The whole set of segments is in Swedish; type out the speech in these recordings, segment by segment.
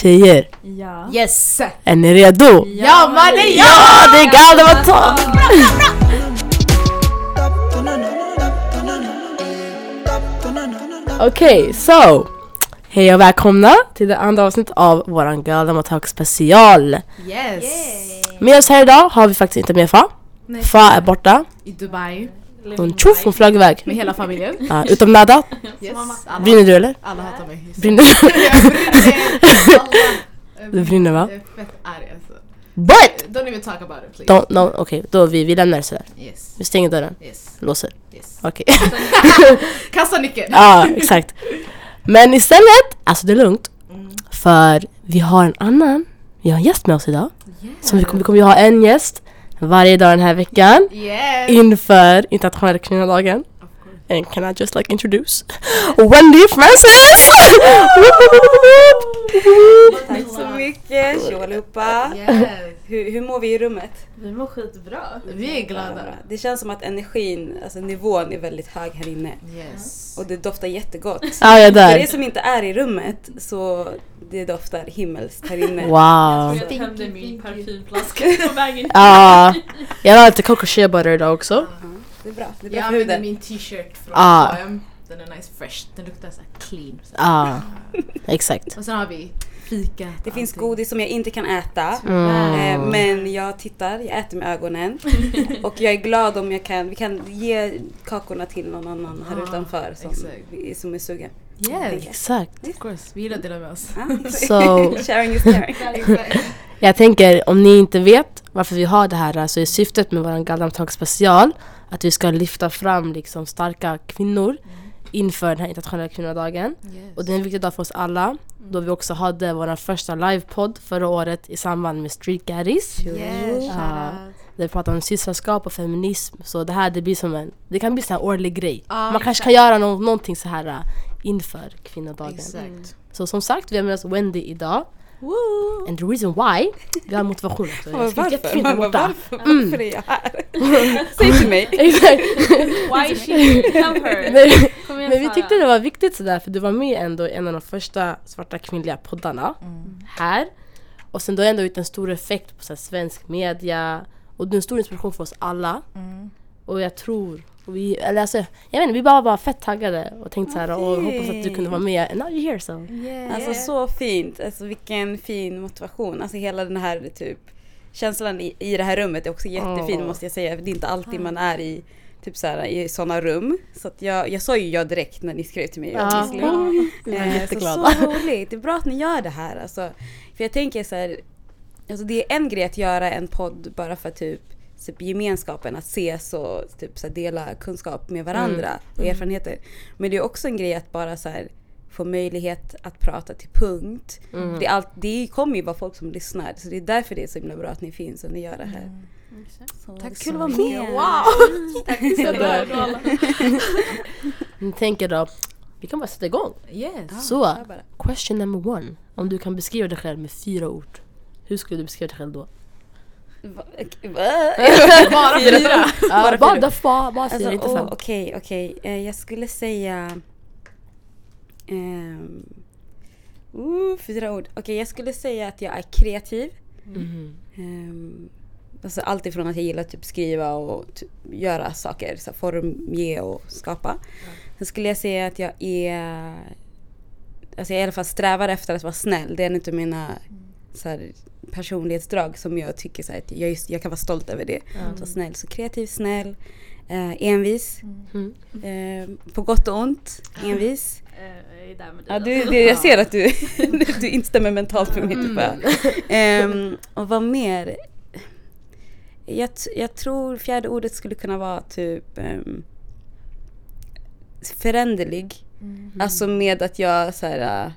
Tjejer, Ja. Yes! är ni redo? Ja mannen ja! Ja, det är Galdematag! Okej, så. Hej och välkomna till det andra avsnittet av våran Galdematag special. Yes! Med oss här idag har vi faktiskt inte med Fa. Nej. Fa är borta. I Dubai Hon tjoff, hon flög iväg. med hela familjen. Ja, utom Nada. Yes. Brinner du eller? alla hatar mig. Brinner du? Du brinner, va? Jag är fett arg alltså. But! Don't even talk about it please. Don't, no, Okej, då vi, vi lämnar det sådär. Yes. Vi stänger dörren. Yes. Låser. Yes. Okej. Kasta nyckeln! Ja, exakt. Men istället, alltså det är lugnt. För vi har en annan, vi har en gäst med oss idag. Så vi kommer, vi kommer ju ha en gäst varje dag den här veckan. Yes! Inför internationella kvinnodagen. And can I just like introduce Wendy Francis! Tack så mycket, tjo allihopa! Yes. Hur, hur mår vi i rummet? Vi mår skitbra. Vi är glada. Det känns som att energin, alltså nivån är väldigt hög här inne. Yes. Och det doftar jättegott. Ja, jag är För er där. som inte är i rummet så det doftar himmelskt här inne. Wow. Jag tömde min parfymflaska på vägen Ja, jag har lite coco shea butter idag också. Ja, det är bra, det är bra Jag för använder huden. min t-shirt från Ah. H&M. Den är nice fresh. Den luktar så clean. Ja, exakt. Och sen har vi fika. Det finns allting. godis som jag inte kan äta. Mm. Eh, men jag tittar, jag äter med ögonen. Och jag är glad om jag kan, vi kan ge kakorna till någon annan här Ah, utanför som, som är sugen. Yes. Exakt. Of course. Vi gillar att dela med oss. Ja, So, Sharing is caring. Jag tänker, om ni inte vet varför vi har det här så är syftet med vår Gallamtag special att vi ska lyfta fram liksom starka kvinnor inför den här internationella kvinnodagen. Yes. Och det är en viktig dag för oss alla då vi också hade vår första livepodd förra året i samband med Street Gaddies. Yes, Ja. Där vi pratade om systerskap och feminism. Så det här det blir som en, det kan bli en årlig grej. Ja, Man kanske exakt. kan göra nå- någonting så här äh, inför kvinnodagen. Exakt. Så som sagt, vi har med oss Wendy idag. And the reason why, vi har motivation också. Jag har Varför? jättefint där borta. varför? Varför är jag här? Säg till mig. Why is she? Come her. Men vi tyckte det var viktigt sådär för du var med ändå i en av de första svarta kvinnliga poddarna här. Och sen du har ändå gjort en stor effekt på så svensk media och du är en stor inspiration för oss alla. Och jag tror, och vi, eller alltså, jag vet inte, vi bara var fett taggade och tänkte såhär och hoppas att du kunde vara med. And now you're here so. Alltså så fint, alltså vilken fin motivation. Alltså hela den här typ känslan i, i det här rummet är också jättefin Åh. måste jag säga. Det är inte alltid man är i typ så här, i sådana rum. Så att jag, jag sa ju ja direkt när ni skrev till mig. Ja. obviously. Vi var Eh, jätteglada. Så, så roligt, det är bra att ni gör det här. Alltså, för jag tänker så här, alltså det är en grej att göra en podd bara för typ, typ gemenskapen, att ses och typ så här, dela kunskap med varandra och erfarenheter. Men det är också en grej att bara så här, få möjlighet att prata till punkt. Det, är allt, det kommer ju vara folk som lyssnar så det är därför det är så himla bra att ni finns och ni gör det här. Så, Tack kul så att vara med. Wow! Tack så tänker då, vi kan bara sätta igång. Yes. Så, question number one. Om du kan beskriva dig själv med fyra ord. Hur skulle du beskriva dig själv då? Bara fyra. Bara, fyra. bara, fyra, Alltså, inte fem. Okej, okej. Eh, jag skulle säga... ehm, uh, fyra ord. Okej, jag skulle säga att jag är kreativ. Mhm. Um, alltså allt ifrån att jag gillar att typ skriva och typ göra saker, så formge och skapa. Sen skulle jag säga att jag är... Alltså jag i alla fall strävar efter att vara snäll. Det är en av mina så här, personlighetsdrag som jag tycker så här, att jag, just, jag kan vara stolt över det. Att vara snäll. Så kreativ, snäll, eh, envis. Mm. Eh, på gott och ont, envis. Eh, Jag är där med dig. Ja, du, du, jag ser att du, du instämmer mentalt med mig. Typ. bara. Ehm, och vad mer? Jag, jag tror fjärde ordet skulle kunna vara typ um, föränderlig. Alltså med att jag så här, äh,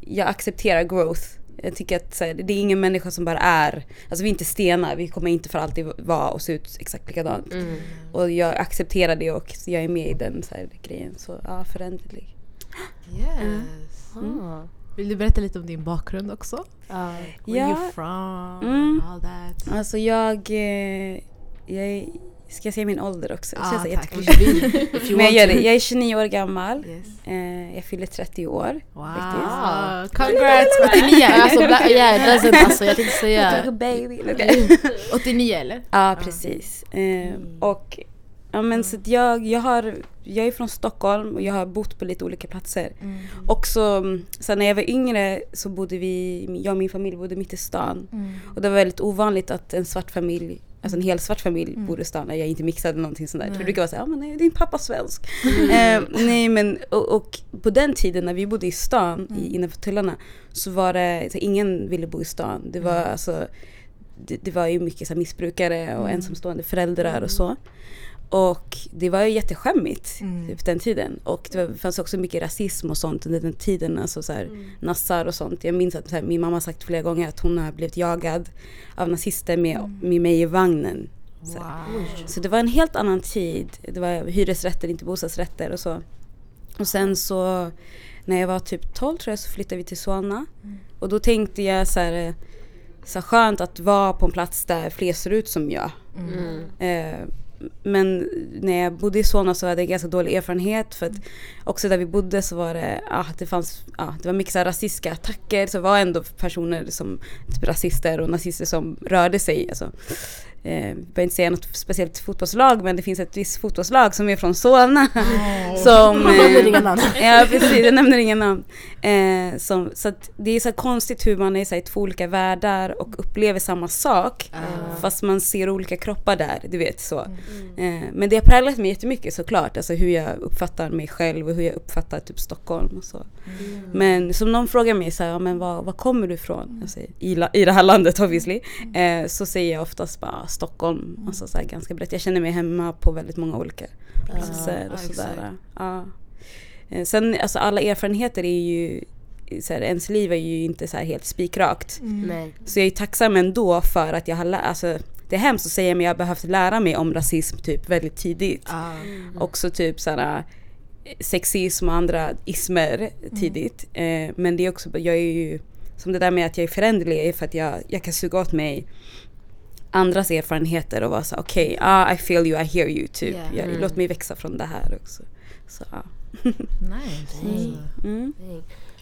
jag accepterar growth. Jag tycker att så här, det är ingen människa som bara är, alltså vi är inte stenar, vi kommer inte för alltid vara och se ut exakt likadant. Mm. Och jag accepterar det och jag är med i den så här, grejen. Så ja, föränderlig. Yes. Ah. Vill du berätta lite om din bakgrund också? Ah. Where Ja. you from? Mm. All that. Alltså jag, eh, jag är Ska jag säga min ålder också? Det Ah, känns tack. Men jag gör det. Jag är 29 år gammal. Yes. Eh, jag fyller 30 år. Wow. Faktiskt. Congrats! 89 Alltså, yeah, doesn't, alltså, jag tänkte säga... baby. 89 eller? Ja, precis. Eh, och ja, men så att jag, jag, har, jag är från Stockholm och jag har bott på lite olika platser. Också, mm, så när jag var yngre så bodde vi, jag och min familj bodde mitt i stan. Och det var väldigt ovanligt att en svart familj Alltså en hel svart familj bor i stan jag inte mixade någonting sånt där. För det brukar vara såhär, ja men nej, din pappa är svensk. Eh, nej men och, och på den tiden när vi bodde i stan i, innanför tullarna så var det, så ingen ville bo i stan. Det var alltså det, det var ju mycket så missbrukare och ensamstående föräldrar och så. Och det var ju jätteskämmigt typ, den tiden. Och det var, fanns också mycket rasism och sånt under den tiden. Alltså så här, nassar och sånt. Jag minns att så här, min mamma har sagt flera gånger att hon har blivit jagad av nazister med, med mig i vagnen. Så. Wow. så det var en helt annan tid. Det var hyresrätter, inte bostadsrätter och så. Och sen så när jag var typ 12 tror jag så flyttade vi till Solna. Och då tänkte jag så här, eh, så här skönt att vara på en plats där fler ser ut som jag. Eh, men när jag bodde i Solna så hade jag ganska dålig erfarenhet för att också där vi bodde så var det, ah, det fanns, ah, det var mycket så här rasistiska attacker så det var ändå personer som, typ rasister och nazister som rörde sig. Alltså, eh, jag behöver inte säga något speciellt fotbollslag men det finns ett visst fotbollslag som är från Solna. som, Man nämner inga namn. Ja precis, jag nämner inga namn. Eh, som, så att det är så konstigt hur man är så här, i två olika världar och upplever samma sak. Fast man ser olika kroppar där, du vet så. Eh, men det har präglat mig jättemycket såklart. Alltså hur jag uppfattar mig själv och hur jag uppfattar typ Stockholm och så. Men som någon frågar mig så här, ja, men var, var kommer du ifrån? Alltså, i, I det här landet obviously. Eh, så säger jag oftast bara Stockholm. Alltså så här, ganska brett. Jag känner mig hemma på väldigt många olika platser och sådär. Ja. Eh, Sen alltså alla erfarenheter är ju så här, ens liv är ju inte så här helt spikrakt. Nej. Så jag är tacksam ändå för att jag har lärt, alltså det är hemskt att säga men jag har behövt lära mig om rasism typ väldigt tidigt. Ah. Också typ såhär sexism och andra ismer tidigt. Eh, men det är också, jag är ju, som det där med att jag är föränderlig är för att jag, jag kan suga åt mig andras erfarenheter och vara så okej, ah, I feel you, I hear you typ. Yeah. Jag, Mm. Låt mig växa från det här också. Så, ja. Nice. mm.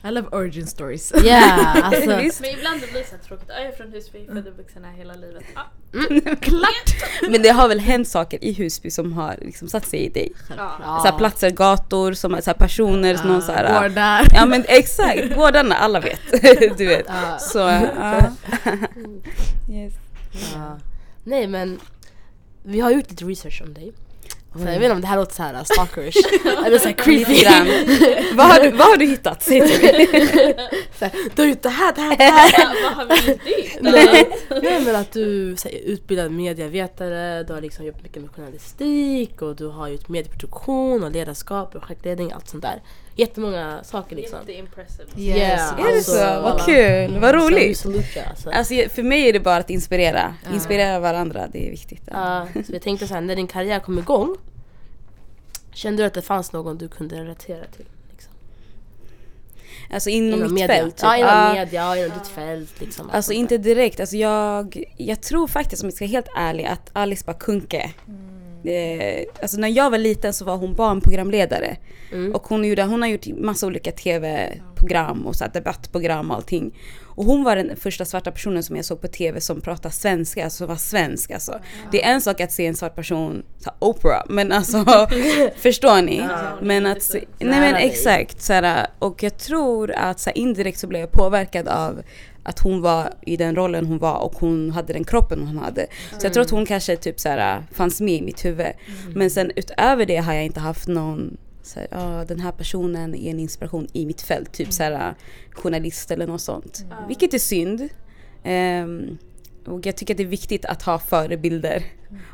I love origin stories. Ja, alltså. Men ibland det blir så tråkigt. Ja, jag är från Husby, född och vuxen här hela livet. Ah, Men det har väl hänt saker i Husby som har liksom satt sig i dig. ja. Ja. Så här platser, gator, som, så här personer, som någon så här, Går där. Ja men exakt, gårdarna, alla vet. du vet. Ja. Så, ja. yes. Nej men, vi har gjort lite research om dig. Så jag vet inte om det här låter så här stalkerish, eller så här creepy. Vad, har du, vad har du hittat? Säg till mig. Du har gjort det här, det här, det här. Vad har vi? Nej, nej men att du är utbildad medievetare, du har liksom jobbat mycket med journalistik och du har gjort medieproduktion och ledarskap, projektledning, allt sånt där. Jättemånga saker liksom. Jätteimpressive. Yes. Yeah, Är det alltså, så? Vad alla- kul, vad Så roligt. alltså. Alltså, för mig är det bara att inspirera. Inspirera varandra, det är viktigt. Ja, så jag tänkte så här, när din karriär kom igång, kände du att det fanns någon du kunde relatera till? Liksom? Alltså inom, mitt media. fält. Typ. Ja, inom Ja. media, inom ditt fält. Liksom, allt Alltså inte direkt. Alltså jag, jag tror faktiskt om jag ska vara helt ärlig att Alice Bah Kuhnke Eh, alltså när jag var liten så var hon barnprogramledare. Mm. Och hon, gjorde, hon har gjort massa olika tv-program och så debattprogram och allting. Och hon var den första svarta personen som jag såg på tv som pratade svenska, alltså var svensk alltså. Det är en sak att se en svart person, så Oprah, men alltså förstår ni? Ja. Men att se, nej men exakt, så här, och jag tror att så här, indirekt så blev jag påverkad av att hon var i den rollen hon var och hon hade den kroppen hon hade. Så jag tror att hon kanske typ så här, fanns med i mitt huvud. Men sen utöver det har jag inte haft någon så här, "Ja, den här personen är en inspiration i mitt fält, typ så här, journalist eller något sånt. Vilket är synd. Ehm, och jag tycker att det är viktigt att ha förebilder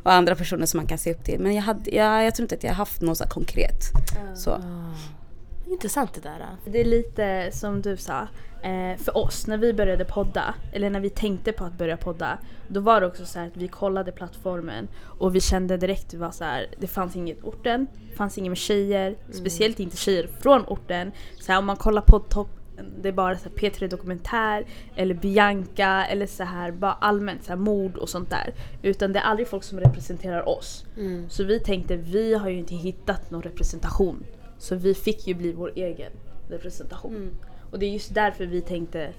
och andra personer som man kan se upp till. Men jag, hade, jag, jag tror inte att jag har haft något så här konkret. Så. Ah. Intressant det där. Det är lite som du sa, eh, för oss när vi började podda, eller när vi tänkte på att börja podda, då var det också så här att vi kollade plattformen och vi kände direkt det var så här, det fanns inget orten, det fanns inget med tjejer, speciellt inte tjejer från orten. Så här, om man kollar poddtopp det är bara så här P3 Dokumentär eller Bianca eller så här bara allmänt så här mord och sånt där. Utan det är aldrig folk som representerar oss. Mm. Så vi tänkte vi har ju inte hittat någon representation. Så vi fick ju bli vår egen representation. Mm. Och det är just därför vi tänkte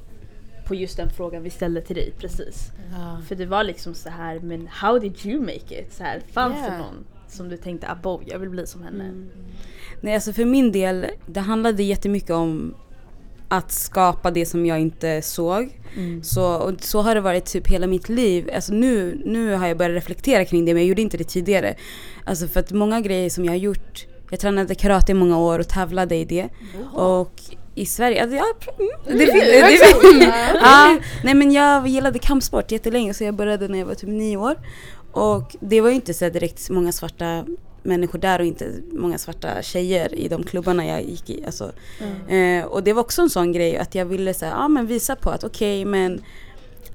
på just den frågan vi ställde till dig precis. Ja. För det var liksom så här, men how did you make it? Så här, fanns det Yeah. någon som du tänkte abo, jag vill bli som henne? Mm. Nej alltså för min del, det handlade jättemycket om att skapa det som jag inte såg. Mm. Så, och så har det varit typ hela mitt liv. Alltså nu, nu har jag börjat reflektera kring det men jag gjorde inte det tidigare. Alltså för att många grejer som jag har gjort, jag tränade karate i många år och tävlade i det. Och i Sverige, alltså, ja, mm, det, det, det, ja, nej men jag gillade kampsport jättelänge så jag började när jag var typ nio år. Och det var ju inte så direkt många svarta människor där och inte många svarta tjejer i de klubbarna jag gick i. Alltså. Eh, och det var också en sån grej att jag ville så här, ja, men visa på att okej men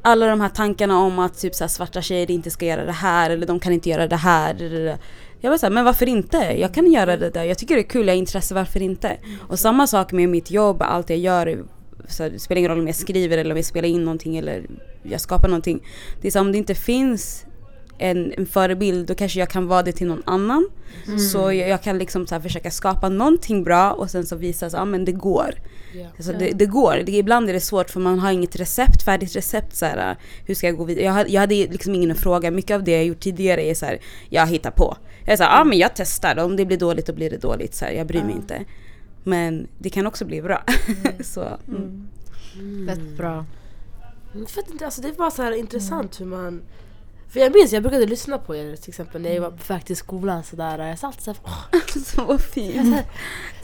alla de här tankarna om att typ så här, svarta tjejer inte ska göra det här eller de kan inte göra det här. Jag var såhär, men varför inte? Jag kan göra det där. Jag tycker det är kul, jag har intresse, varför inte? Och samma sak med mitt jobb, allt jag gör. Så det spelar ingen roll om jag skriver eller om jag spelar in någonting eller jag skapar någonting. Det är så om det inte finns en, en förebild då kanske jag kan vara det till någon annan. Så jag, jag kan liksom så försöka skapa någonting bra och sen så visa att ah, men det går. Alltså det, det går. Det, ibland är det svårt för man har inget recept, färdigt recept. Så här, hur ska jag gå vidare? Jag, hade- jag hade liksom ingen fråga. Mycket av det jag gjort tidigare är så här, jag hittar på. Jag är så här, ah, men jag testar. Om det blir dåligt då blir det dåligt. Så här, jag bryr mig inte. Men det kan också bli bra. så, mm. Fett bra. Mm, att, alltså, det är bara så här intressant hur man... För jag minns, jag brukade lyssna på er till exempel när jag var på väg till skolan sådär. Jag sa alltid såhär, åh, så fint.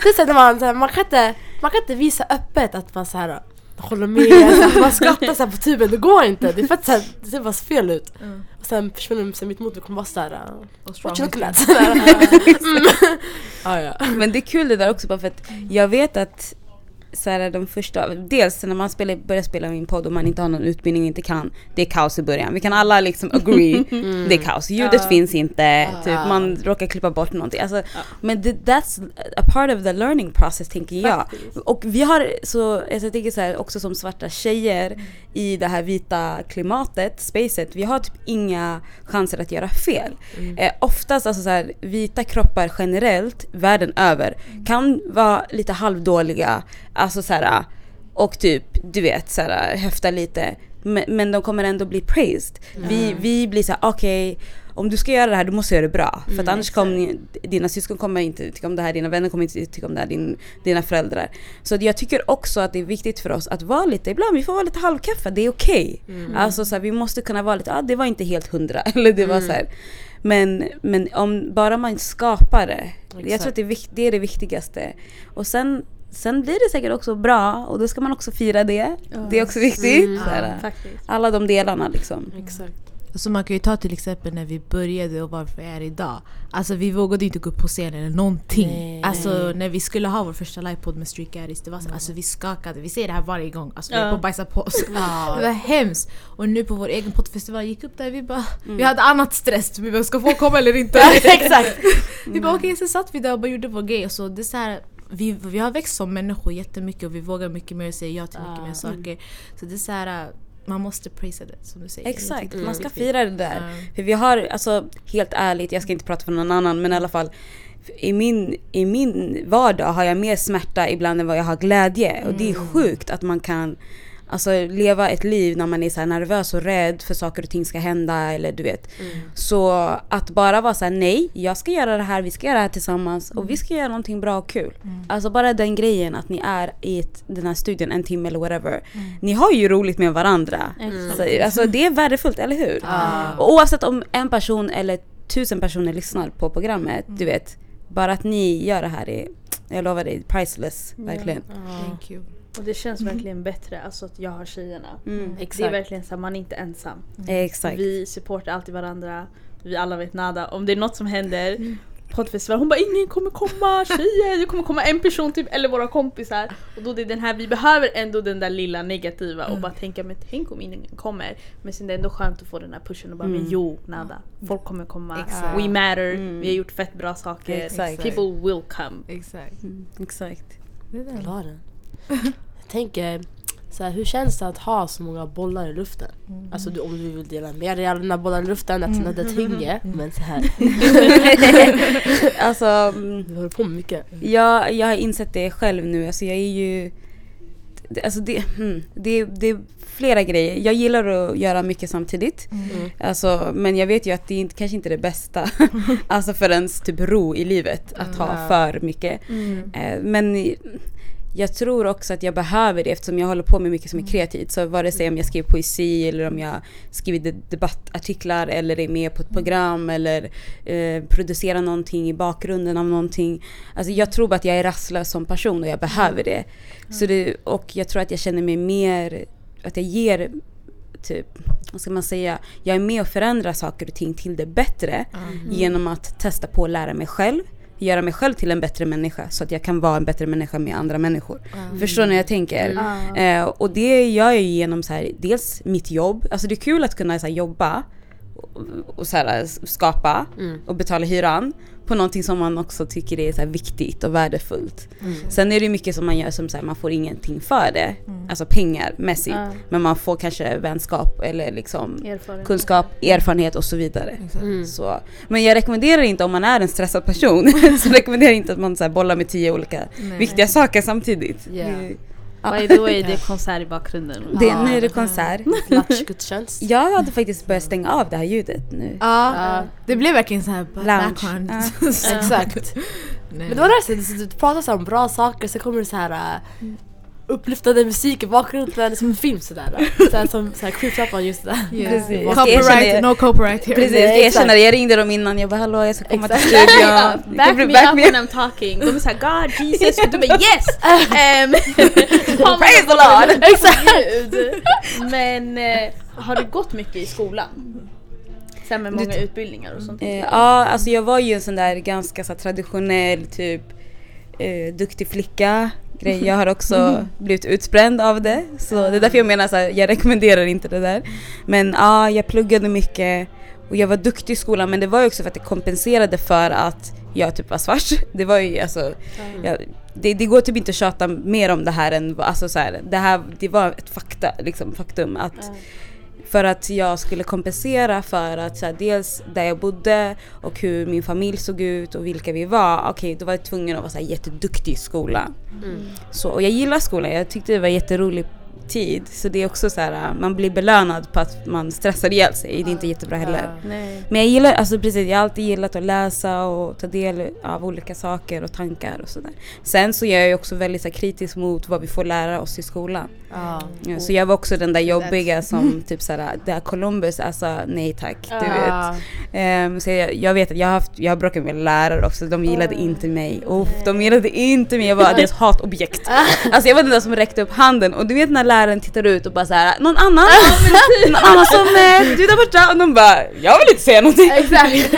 det är så här, när man, så här, man, kan inte, man kan inte visa öppet att man så här, håller med, så man skrattar så här, på tuben, det går inte. Det är för att så här, det ser bara fel ut. Och sen personen sen mitt mot kommer vara såhär, what you looking at? Mm. ah, ja. Men det är kul det där också bara för att jag vet att så här, de första, dels när man spelar, börjar spela min podd och man inte har någon utbildning inte kan, det är kaos i början. Vi kan alla liksom agree, det är kaos. Ljudet finns inte, typ, man råkar klippa bort någonting. Alltså, Men det, that's a part of the learning process tänker jag. Och vi har, så alltså, jag tänker så här, också som svarta tjejer i det här vita klimatet, spacet, vi har typ inga chanser att göra fel. Eh, oftast alltså så här, vita kroppar generellt, världen över, kan vara lite halvdåliga, alltså så här, och typ du vet så här, höfta lite. Men, men de kommer ändå bli praised. Vi, vi blir så här: okej om du ska göra det här du måste göra det bra. För att annars kommer dina syskon kommer inte tycka om det här, dina vänner kommer inte tycka om det här, din, dina föräldrar. Så jag tycker också att det är viktigt för oss att vara lite, ibland vi får vara lite halvkaffe, det är okej. Alltså så här, vi måste kunna vara lite, ah, det var inte helt hundra. Eller det var så här. Men, men om bara man skapar det, jag tror Exakt. att det är, det är det viktigaste. Och sen Sen blir det säkert också bra och då ska man också fira det. Det är också viktigt. Så här, Faktiskt. alla de delarna liksom. Exakt. Så man kan ju ta till exempel när vi började och varför vi är idag. Alltså vi vågade inte gå upp på scen eller någonting. Nej. alltså när vi skulle ha vår första livepodd med Street Gaddies, det var så, alltså vi skakade. Vi säger det här varje gång. Alltså vi Ja. är på att bajsa på oss. Ja. Det var hemskt. Och nu på vår egen poddfestival gick upp där vi bara, vi hade annat stress. Vi bara, ska folk komma eller inte? Exakt. Vi bara okej, så satt vi där och bara gjorde vår grej. Och så det är så här, vi, vi har växt som människor jättemycket och vi vågar mycket mer och säger ja till mycket Ah. mer saker. Så det är så här, man måste prisa det som du säger. Exakt, man ska fira det där. Ja. För vi har, alltså helt ärligt, jag ska inte prata för någon annan men i alla fall i min, I min vardag har jag mer smärta ibland än vad jag har glädje. Och det är sjukt att man kan alltså, leva ett liv när man är så här nervös och rädd för saker och ting ska hända eller du vet. Så att bara vara så här: nej, jag ska göra det här, vi ska göra det här tillsammans och vi ska göra någonting bra och kul. Alltså bara den grejen att ni är i ett, den här studien en timme eller whatever. Ni har ju roligt med varandra. Så, alltså det är värdefullt, eller hur? Och oavsett om en person eller tusen personer lyssnar på programmet, du vet. Bara att ni gör det här är, jag lovar dig, priceless. Verkligen. Thank you. Och det känns verkligen bättre alltså att jag har tjejerna. Mm. Det är verkligen så att man är inte ensam. Exakt. Vi supportar alltid varandra. Vi alla vet nada. Om det är något som händer poddfestival, hon bara ingen kommer komma tjejer, det kommer komma en person typ eller våra kompisar. Och då det är den här, vi behöver ändå den där lilla negativa och bara tänka men tänk om ingen kommer. Men sen det är ändå skönt att få den här pushen och bara men jo nada. Folk kommer komma, Exakt. we matter, Mm. vi har gjort fett bra saker. Exakt. People will come. Exakt. Mm, exakt. Det är det. Tänker så här, hur känns det att ha så många bollar i luften? Alltså du, om du vill dela med dig av dina bollar i luften, att mm. det tinge, men så här. alltså, mm, Du håller på med mycket. jag, jag har insett det själv nu. Alltså jag är ju... Alltså det, mm, det, det är flera grejer. Jag gillar att göra mycket samtidigt. Mm. Alltså, men jag vet ju att det är inte, kanske inte är det bästa. alltså för ens typ ro i livet att ha Mm. för mycket. Eh, men jag tror också att jag behöver det eftersom jag håller på med mycket som är kreativt. Så vare sig om jag skriver poesi eller om jag skriver de- debattartiklar eller är med på ett program eller eh, producerar någonting i bakgrunden av någonting. Alltså jag tror bara att jag är rastlös som person och jag behöver det. Så det och jag tror att jag känner mig mer, att jag ger typ, vad ska man säga, jag är med och förändrar saker och ting till det bättre genom att testa på att lära mig själv, göra mig själv till en bättre människa så att jag kan vara en bättre människa med andra människor. Förstår ni hur jag tänker? Eh, och det gör jag ju genom så här, dels mitt jobb, alltså det är kul att kunna så här, jobba och, så här, skapa Mm. och betala hyran på någonting som man också tycker är så viktigt och värdefullt. Sen är det mycket som man gör som så här, man får ingenting för det, alltså pengarmässigt. Ja. Men man får kanske vänskap eller liksom Erfarenhet. kunskap, erfarenhet och så vidare. Mm. Så. Men jag rekommenderar inte om man är en stressad person, så rekommenderar jag inte att man så här, bollar med tio olika Nej. viktiga saker samtidigt. Ja. By the way, det är konsert i bakgrunden. Det, nu är det konsert. Latchgudstjänst. Jag hade faktiskt börjat stänga av det här ljudet nu. Ja, det blev verkligen så här background. Exakt. Men det var det här sättet, du pratar så här om bra saker, så kommer det så här äh, upplyftande musik i bakgrunden, det som en film sådär. Såhär som on just det där. Yeah. Copyright, no copyright here. Precis, jag erkänner, jag ringde dem innan, jag bara hallå jag ska komma till Exakt. studion. Kan back du me back up me when I'm talking. De är såhär God, Jesus, du bara yes! Um, Praise the Lord! Exakt! Men eh, har du gått mycket i skolan? Sen med Du många t- utbildningar och sånt? Eh, ja, alltså jag var ju en sån där ganska så traditionell typ eh, duktig flicka grej. Jag har också blivit utbränd av det. Så det är därför jag menar så här, jag rekommenderar inte det där. Men ja, jag pluggade mycket och jag var duktig i skolan men det var ju också för att det kompenserade för att jag typ var svart. Det var ju alltså, jag, det, det går typ inte att tjata mer om det här än alltså så här, det här, det var ett fakta, liksom, faktum att för att jag skulle kompensera för att så här, dels där jag bodde och hur min familj såg ut och vilka vi var. Okej, då var jag tvungen att vara så här, jätteduktig i skolan. Så, och jag gillar skolan, jag tyckte det var jätterolig tid. Så det är också så här, man blir belönad på att man stressar ihjäl sig. Det är inte jättebra heller. Nej. Men jag gillar, alltså precis, jag har alltid gillat att läsa och ta del av olika saker och tankar och sådär. Sen så är jag ju också väldigt så här, kritisk mot vad vi får lära oss i skolan. Ja. Ja, så jag var också den där jobbiga som typ såhär, det här Columbus, alltså nej tack. Du Ja. vet. Ehm, så jag, jag vet att jag har, haft, jag har bråkat med lärare också, de gillade inte mig. Uff, de gillade inte mig, jag var deras hatobjekt. Alltså jag var den där som räckte upp handen och du vet när läraren tittar ut och bara såhär, någon annan? någon annan som är du där borta? Och de bara, jag vill inte säga någonting. Exakt.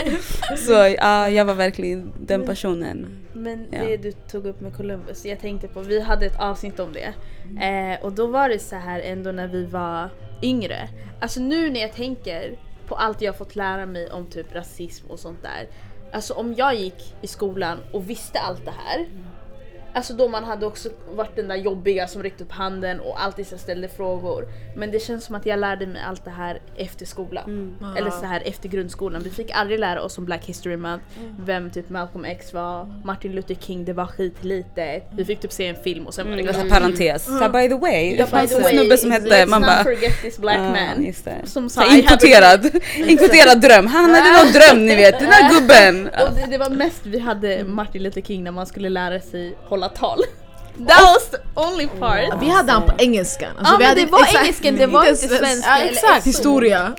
Så ja, jag var verkligen den personen. Men Ja. det du tog upp med Columbus, jag tänkte på, vi hade ett avsnitt om det. Eh, och då var det så här ändå när vi var yngre. Alltså nu när jag tänker på allt jag fått lära mig om typ rasism och sånt där. Alltså om jag gick i skolan och visste allt det här. Alltså då man hade också varit den där jobbiga som räckte upp handen och alltid så ställde frågor. Men det känns som att jag lärde mig allt det här efter skolan. Eller så här efter grundskolan. Vi fick aldrig lära oss om Black History Month, vem typ Malcolm X var, Martin Luther King, det var skitlitet. Vi fick typ se en film och sen var det Mm, ganska parentes. Så by the way, det fanns en snubbe som let's hette, man not bara forget this black Ja, man. just det. Som sa Så inkvoterad, inkvoterad dröm. Han hade någon dröm ni vet, den där gubben. Och det, det var mest vi hade Martin Luther King när man skulle lära sig hålla tal. That was the only part. Vi hade han på engelskan. Alltså, Ja vi men hade det var exakt- engelskan, det var inte svensk- svenska Ja, exakt. Historia.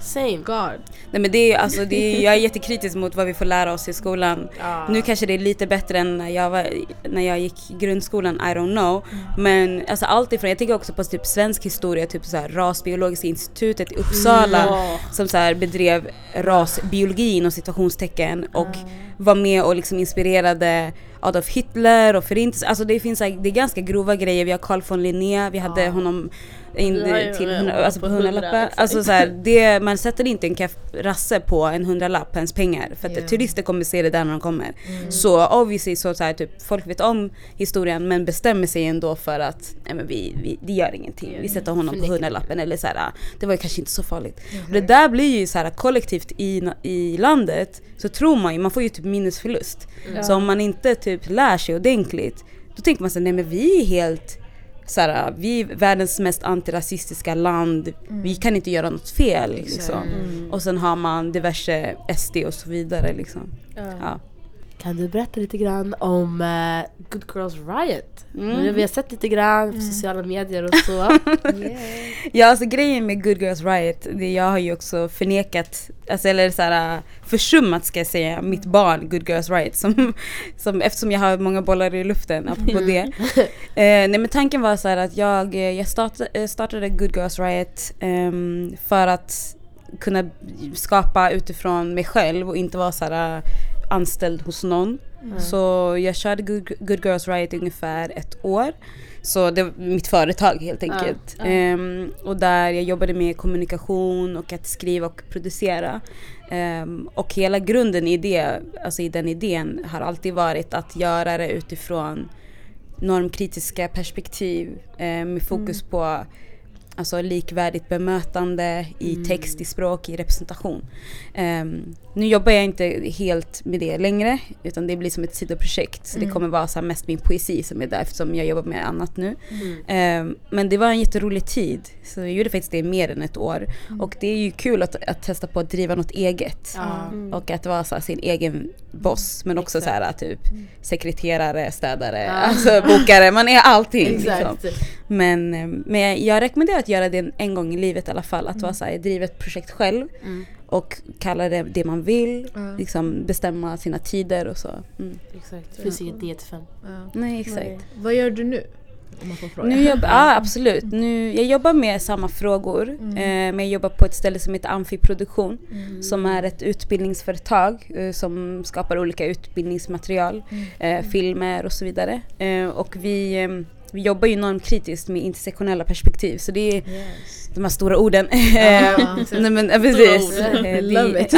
Same. God. Nej men det är alltså, det är, jag är jättekritisk mot vad vi får lära oss i skolan. Ja. Nu kanske det är lite bättre än när jag, var, när jag gick i grundskolan, I don't know. Men alltså allt ifrån, jag tänker också på typ svensk historia, typ så här rasbiologiska institutet i Uppsala Ja. som så här bedrev rasbiologi inom situationstecken och var med och liksom inspirerade Adolf Hitler och förintelsen. Alltså det finns det är ganska grova grejer. Vi har Carl von Linné, vi hade honom in, till eh, hundra- alltså på på hundra, hundralappar. exakt. Alltså så här, det, man sätter inte en kaff, rasse på en hundralapp ens pengar för att Ja. turister kommer se det där när de kommer. Så obviously så, så här, typ, folk vet om historien men bestämmer sig ändå för att nej, men vi, vi, det gör ingenting. Vi sätter honom på hundralappen eller så här, ah, det var ju kanske inte så farligt. Och det där blir ju så här kollektivt i, i landet så tror man ju, man får ju typ minnesförlust. Så om man inte typ lär sig ordentligt då tänker man sig nej men vi är helt såhär, vi är världens mest antirasistiska land, vi kan inte göra något fel liksom. Och sen har man diverse SD och så vidare liksom. Ja. Kan du berätta lite grann om eh, Good Girls Riot? Mm. Vi har sett lite grann på sociala medier och så. Ja alltså grejen med Good Girls Riot, det jag har ju också förnekat, alltså, eller såhär försummat ska jag säga, mitt barn Good Girls Riot som, som eftersom jag har många bollar i luften apropå det. Eh, nej men tanken var så här att jag, eh, jag startade, eh, startade Good Girls Riot ehm, för att kunna skapa utifrån mig själv och inte vara så här anställd hos någon. Så jag körde Good, Good Girls Riot i ungefär ett år. Så det var mitt företag helt enkelt. Ehm, och där jag jobbade med kommunikation och att skriva och producera. Ehm, och hela grunden i det, alltså i den idén har alltid varit att göra det utifrån normkritiska perspektiv eh, med fokus på alltså, likvärdigt bemötande i text, i språk, i representation. Ehm, nu jobbar jag inte helt med det längre utan det blir som ett sidoprojekt. Så det kommer vara så mest min poesi som är där eftersom jag jobbar med annat nu. Ehm, men det var en jätterolig tid. Så jag gjorde faktiskt det i mer än ett år. Och det är ju kul att, att testa på att driva något eget. Ja. Och att vara så sin egen boss men också så här, typ sekreterare, städare, alltså bokare, man är allting. Liksom. Exakt. Men, eh, men jag rekommenderar att göra det en gång i livet i alla fall. Att vara så här, driva ett projekt själv Mm. och kalla det det man vill. Ja. Liksom bestämma sina tider och så. Mm. Exakt. Det finns inget 9 till 5. Ja. Nej exakt. Vad gör du nu? Om man får fråga. Nu jobbar, ja absolut. Nu, jag jobbar med samma frågor. Eh, men jag jobbar på ett ställe som heter Amfiproduktion. Som är ett utbildningsföretag eh, som skapar olika utbildningsmaterial. Eh, filmer och så vidare. Eh, och vi, eh, vi jobbar ju normkritiskt med intersektionella perspektiv. Så det är de här stora orden. Ja, Nej, men, precis. Eh, Love det- it.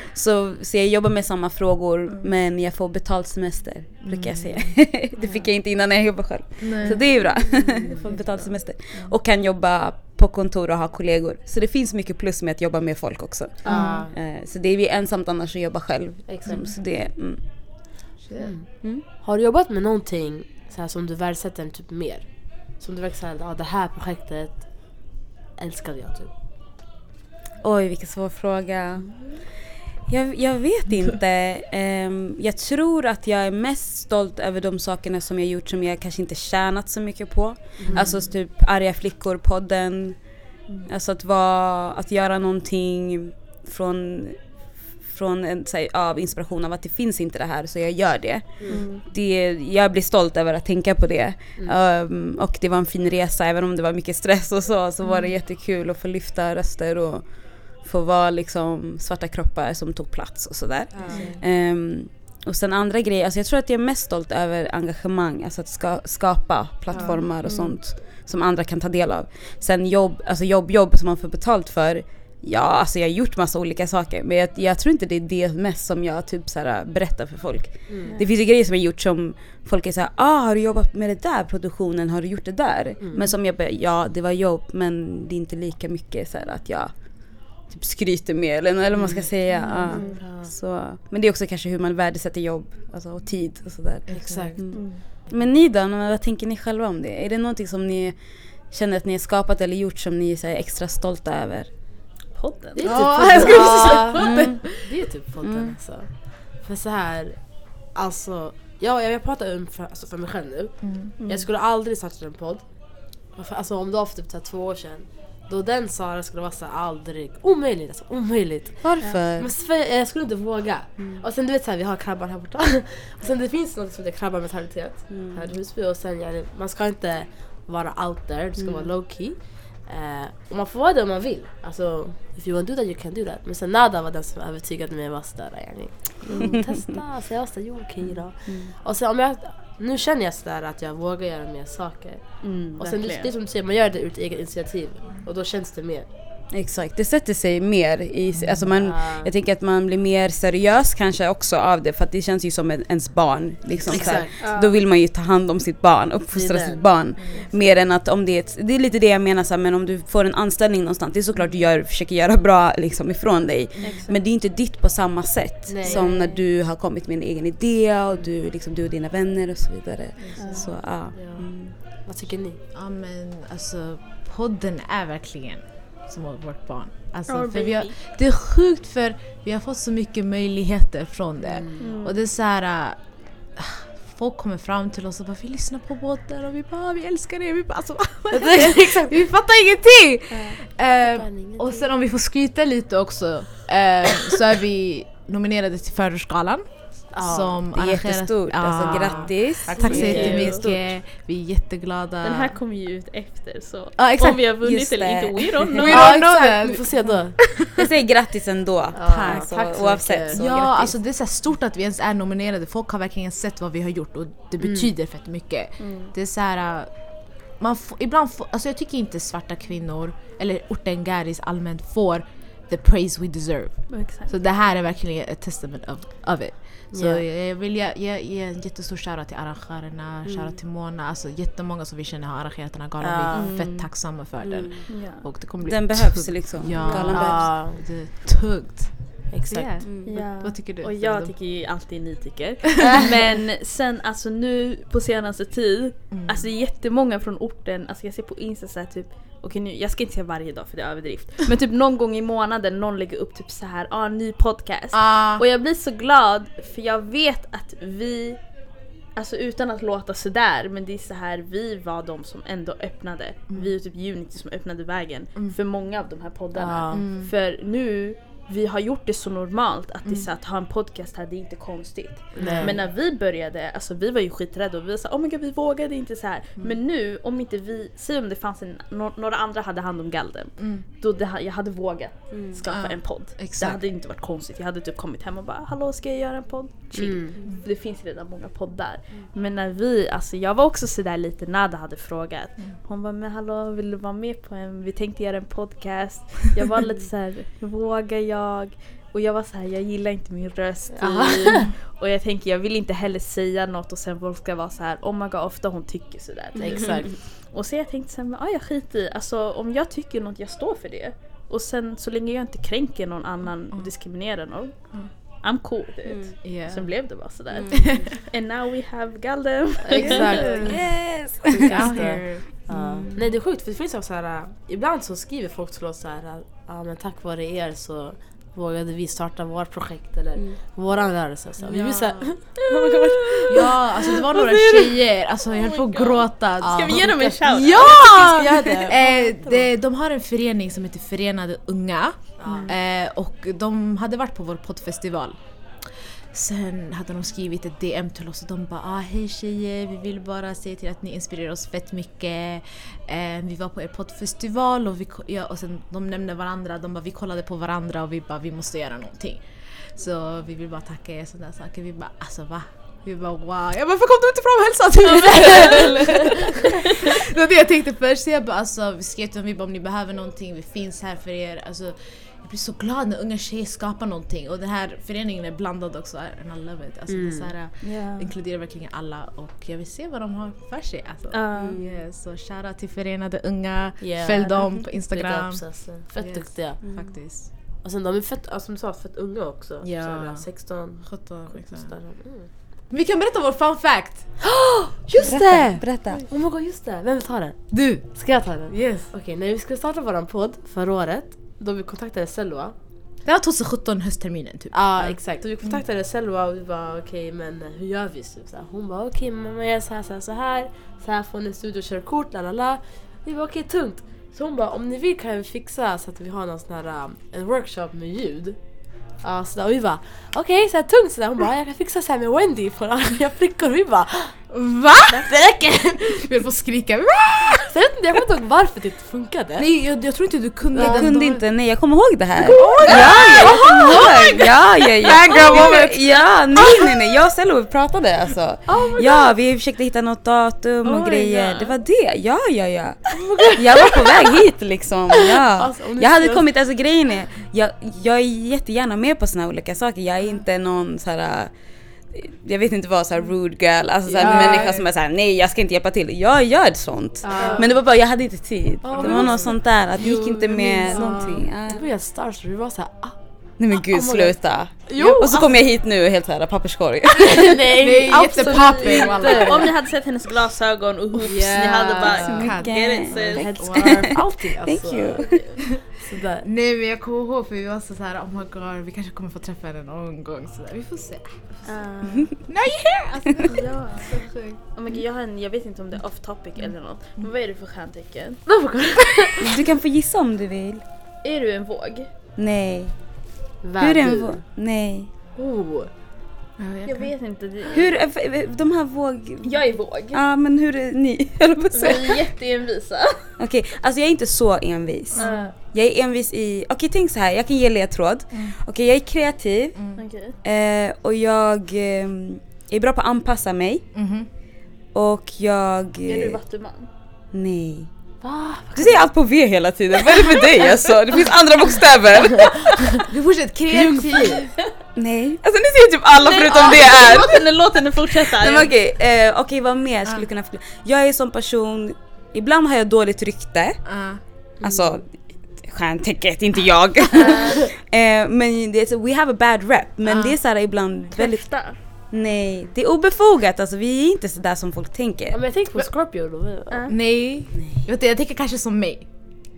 så, så jag jobbar med samma frågor men jag får betalt semester brukar jag säga. det fick jag inte innan när jag jobbade själv. Nej. Så det är bra. jag får betalt semester. Och kan jobba på kontor och ha kollegor. Så det finns mycket plus med att jobba med folk också. Eh, Så det är vi ensamt annars att jobba själv. Exakt. Mm, Så det, mm. Shit. Har du jobbat med någonting så här, som du värdesätter typ mer? Som du verkligen säger, ah, det här projektet älskade jag typ. Oj vilken svår fråga. Jag, jag vet inte. Ehm, jag tror att jag är mest stolt över de sakerna som jag gjort som jag kanske inte tjänat så mycket på. Alltså typ Arga flickor-podden. Alltså att, vara, att göra någonting från, från en här, av inspiration av att det finns inte det här så jag gör det. det jag blir stolt över att tänka på det. Ehm, och det var en fin resa även om det var mycket stress och så. Så var det jättekul att få lyfta röster och få vara liksom svarta kroppar som tog plats och sådär. Ehm, och sen andra grejer, alltså jag tror att jag är mest stolt över engagemang, alltså att ska, skapa plattformar och sånt som andra kan ta del av. Sen jobb, alltså jobb, jobb som man får betalt för, ja alltså jag har gjort massa olika saker men jag, jag tror inte det är det mest som jag typ så här, berättar för folk. Det finns ju grejer som jag gjort som folk är såhär, ah har du jobbat med det där produktionen, har du gjort det där? Men som jag bara, ja det var jobb men det är inte lika mycket så här, att jag typ skryter med eller, eller vad man ska säga. Ja. Så, men det är också kanske hur man värdesätter jobb alltså, och tid och sådär. Exakt. Mm. Men ni då, vad tänker ni själva om det? Är det någonting som ni känner att ni har skapat eller gjort som ni är här, extra stolta över? Podden. Det är typ Ja, podden. jag skulle Ja, Mm. Det är typ podden alltså. För så här, alltså, ja, jag pratar om för, alltså för mig själv nu. Jag skulle aldrig starta en podd. Alltså om det var för typ här, två år sedan. Då den Sara skulle vara så här, aldrig, omöjligt alltså, omöjligt. Varför? Men för, jag skulle inte våga. Och sen du vet såhär, vi har krabban här borta. och sen det finns något som heter krabbarmentalitet här i Husby. Och sen ja, man ska inte vara out there, du ska vara low key. Eh, man får vara det om man vill. Alltså, if you want to do that you can do that. Men sen Nada var den som övertygade mig att sådär yani. Mm, testa. Så jag var såhär, jo okej då. Och sen om jag nu känner jag sådär att jag vågar göra mer saker. Mm, Och sen det, verkligen. det är som du säger, man gör det ett eget initiativ. Och då känns det mer. Exakt, det sätter sig mer i, alltså man, jag tänker att man blir mer seriös kanske också av det för att det känns ju som en, ens barn. Liksom, så här. Exakt. Då vill man ju ta hand om sitt barn, uppfostra sitt barn. Mer än att om det är ett, det är lite det jag menar så här, men om du får en anställning någonstans, det är såklart du gör, försöker göra bra liksom ifrån dig. Exakt. Men det är inte ditt på samma sätt Nej. som när du har kommit med en egen idé och du, liksom, du och dina vänner och så vidare. Så ja. Mm. Vad tycker ni? Ja men alltså podden är verkligen som vårt barn. Alltså, Our för vi har, det är sjukt för vi har fått så mycket möjligheter från det. Mm. Och det är så här. äh, Folk kommer fram till oss och bara vi lyssnar på podden och vi bara "Ah, vi älskar er. Vi bara alltså, Vi fattar ingenting! Eh, ingenting. och sen om vi får skryta lite också eh, så är vi nominerade till Förortsgalan. Ja, som Det är arrangeras- jättestort, alltså Ja. grattis! Tack Tack så jättemycket. Vi är jätteglada. Den här kommer ju ut efter så Ja, exakt. om vi har vunnit Just eller det. inte, we don't know. We don't know vi får se då. Jag säger grattis ändå. tack så alltså, mycket. oavsett så Ja, grattis. alltså det är så här stort att vi ens är nominerade. Folk har verkligen sett vad vi har gjort och det betyder fett mycket. Mm. Det är så här... Man får, ibland får, alltså jag tycker inte svarta kvinnor, eller orten Garis allmänt, får the praise we deserve. Exakt. Så det här är verkligen ett testament of, of it. Så Ja. jag vill ge, ge, ge en jättestor shoutout till arrangörerna, shoutout till Mona, alltså jättemånga som vi känner har arrangerat den här galan. Vi är fett tacksamma för den. Ja. Och det kommer bli Den behövs liksom. Ja. Galan behövs. Ja, Det är tungt. Exakt. Yeah. Mm. Ja. Vad tycker du? Och jag tycker ju alltid ni tycker. Men sen alltså nu på senaste tid, Mm. alltså jättemånga från orten, alltså jag ser på Insta så här, typ Okej nu, jag ska inte säga varje dag för det är överdrift. Men typ någon gång i månaden någon lägger upp typ så här, ah ny podcast. Ah, Och jag blir så glad för jag vet att vi, alltså utan att låta sådär, men det är så här vi var de som ändå öppnade. Vi och typ Unity som öppnade vägen för många av de här poddarna. Ja. För nu, vi har gjort det så normalt att det är så att ha en podcast här, det är inte konstigt. Nej. Men när vi började, alltså vi var ju skiträdda och vi sa oh my god vi vågade inte så här. Men nu om inte vi, säg om det fanns en, nå- några andra hade hand om galden. Då det, jag hade vågat skapa Ja, en podd. exakt. Det hade inte varit konstigt. Jag hade typ kommit hem och bara hallå ska jag göra en podd? Chill. Mm. Det finns redan många poddar. Men när vi, alltså jag var också sådär lite, Nada hade frågat. Hon bara men hallå vill du vara med på en, vi tänkte göra en podcast. Jag var lite såhär, vågar jag? Och jag var så här, jag gillar inte min röst. typ. och jag tänker jag vill inte heller säga något och sen folk ska vara så här, oh my god ofta hon tycker sådär. Exakt. Och så jag tänkte såhär, ah, jag skiter i, alltså om jag tycker något jag står för det. Och sen så länge jag inte kränker någon annan och diskriminerar någon. I'm cool with it. yeah. Sen blev det bara sådär. And now we have Galdem. Exakt. Yes! Here. Ja. Nej det är sjukt för det finns också så här, ibland så skriver folk till oss så här, ja men tack vare er så vågade vi starta vårt projekt eller våran rörelse. Så vi blir så här, Ja, alltså det var några tjejer, alltså jag höll på att gråta. Ska vi ge dem en shout? Ja! det. Eh, det, de har en förening som heter Förenade Unga eh, och de hade varit på vår poddfestival. Sen hade de skrivit ett DM till oss och de bara ah, hej tjejer, vi vill bara säga till att ni inspirerar oss fett mycket. Eh, vi var på er poddfestival och, vi, ja, och sen de nämnde varandra, de bara vi kollade på varandra och vi bara vi måste göra någonting. Så vi vill bara tacka er sådana saker. Vi bara alltså va? Vi bara wow. Jag bara varför kom du inte fram och hälsade till mig? det var det jag tänkte först. Så jag bara alltså vi skrev till dem, vi bara om ni behöver någonting, vi finns här för er. Alltså, jag blir så glad när unga tjejer skapar någonting och den här föreningen är blandad också and I love it. Alltså, det är så här, Ja. inkluderar verkligen alla och jag vill se vad de har för sig. Alltså. Ja. Yeah, så shoutout till Förenade Unga, Yeah. följ dem på Instagram. ups, alltså. Fett Yes. duktiga. Faktiskt. Och sen de är fett, alltså, som du sa, fett unga också. Ja. Här, 16, 17, 17 sådär. Mm. Vi kan berätta vår fun fact! Just det! Berätta. Oh my god just det, vem vill ta den? Du! Ska jag ta den? Yes. Okej, när vi skulle starta våran podd förra året, då vi kontaktade Selva. Det var 2017 höstterminen typ. Ja exakt, och vi kontaktade Selva och vi bara okej men hur gör vi? Så här, hon bara okej men man gör så här så här så här, så här får ni studiokörkort, la la la. Vi bara okej tungt. Så hon bara om ni vill kan vi fixa så att vi har någon sån här um, en workshop med ljud. Ja, så där, och vi bara okej så här tungt sådär. Hon bara jag kan fixa så här med Wendy på andra flickor. Vi bara Va? Det räcker! Jag höll på att skrika. Jag vet inte, jag kommer inte ihåg varför det inte funkade. Nej jag, jag tror inte du kunde Jag kunde inte, nej jag kommer ihåg det här. Ja, ja, jag kommer ihåg. Ja, ja, ja. Ja, nej, nej, nej. Jag och Sello pratade alltså. Ja, vi försökte hitta något datum och Oh grejer. God. Det var det. Ja, ja, ja. Jag var på väg hit liksom. Ja. Alltså, Jag hade kommit, alltså grejen är, jag, jag är jättegärna med på såna här olika saker. Jag är inte någon så här. Jag vet inte vad, så här rude girl, alltså så här, Ja. människa som är såhär nej jag ska inte hjälpa till. Jag gör sånt. Men det var bara, jag hade inte tid. Ja, det var något sånt där, att det gick inte jag med någonting. Ja. Det var helt starstruck, vi var såhär ah. Nej men gud sluta. Jo, och så kom jag hit nu helt såhär papperskorg. nej, Nej, absolut inte. Om ni hade sett hennes glasögon och hoops, ni hade bara get it sis. Allting alltså. Thank you. Sådär. Nej men jag kommer ihåg för vi var så här, oh my god vi kanske kommer få träffa henne någon gång sådär. Vi får se. Ah. Alltså, Ja. så sjukt. Oh my God, jag, har en, jag vet inte om det är off topic eller något. Men vad är det för stjärntecken? Du kan få gissa om du vill. Är du en våg? Nej. Hur är en våg? Nej. Oh. Ja, jag Jag vet inte. Det, Hur, är- de här våg... Jag är våg. Ja men hur är ni? Vi är jätteenvisa. Okej, alltså jag är inte så envis. Uh, Jag är envis i, okej tänk så här, jag kan ge ledtråd. Okej jag är kreativ Okej. eh, och jag eh, är bra på att anpassa mig. Mhm. Och jag... Är du Eh, vattuman? nej. Va? Du säger allt på V hela tiden, vad är det med dig alltså? Det finns andra bokstäver. Du fortsätter kreativ. Nej. Alltså ni säger typ alla förutom det är. Låt henne, låt henne fortsätta. Nej men okej, eh, okej vad mer skulle kunna förklara? Jag är en sån person, ibland har jag dåligt rykte. Ja. Alltså stjärntecket, inte jag. eh, men det är we have a bad rep. Men Ah. det är såhär ibland väldigt, Kräfta. Nej det är obefogat alltså vi är inte sådär som folk Ja, tänker. men jag tänker på Scorpio då. Ja. Nej. Jag, vet, inte, jag tänker kanske som mig.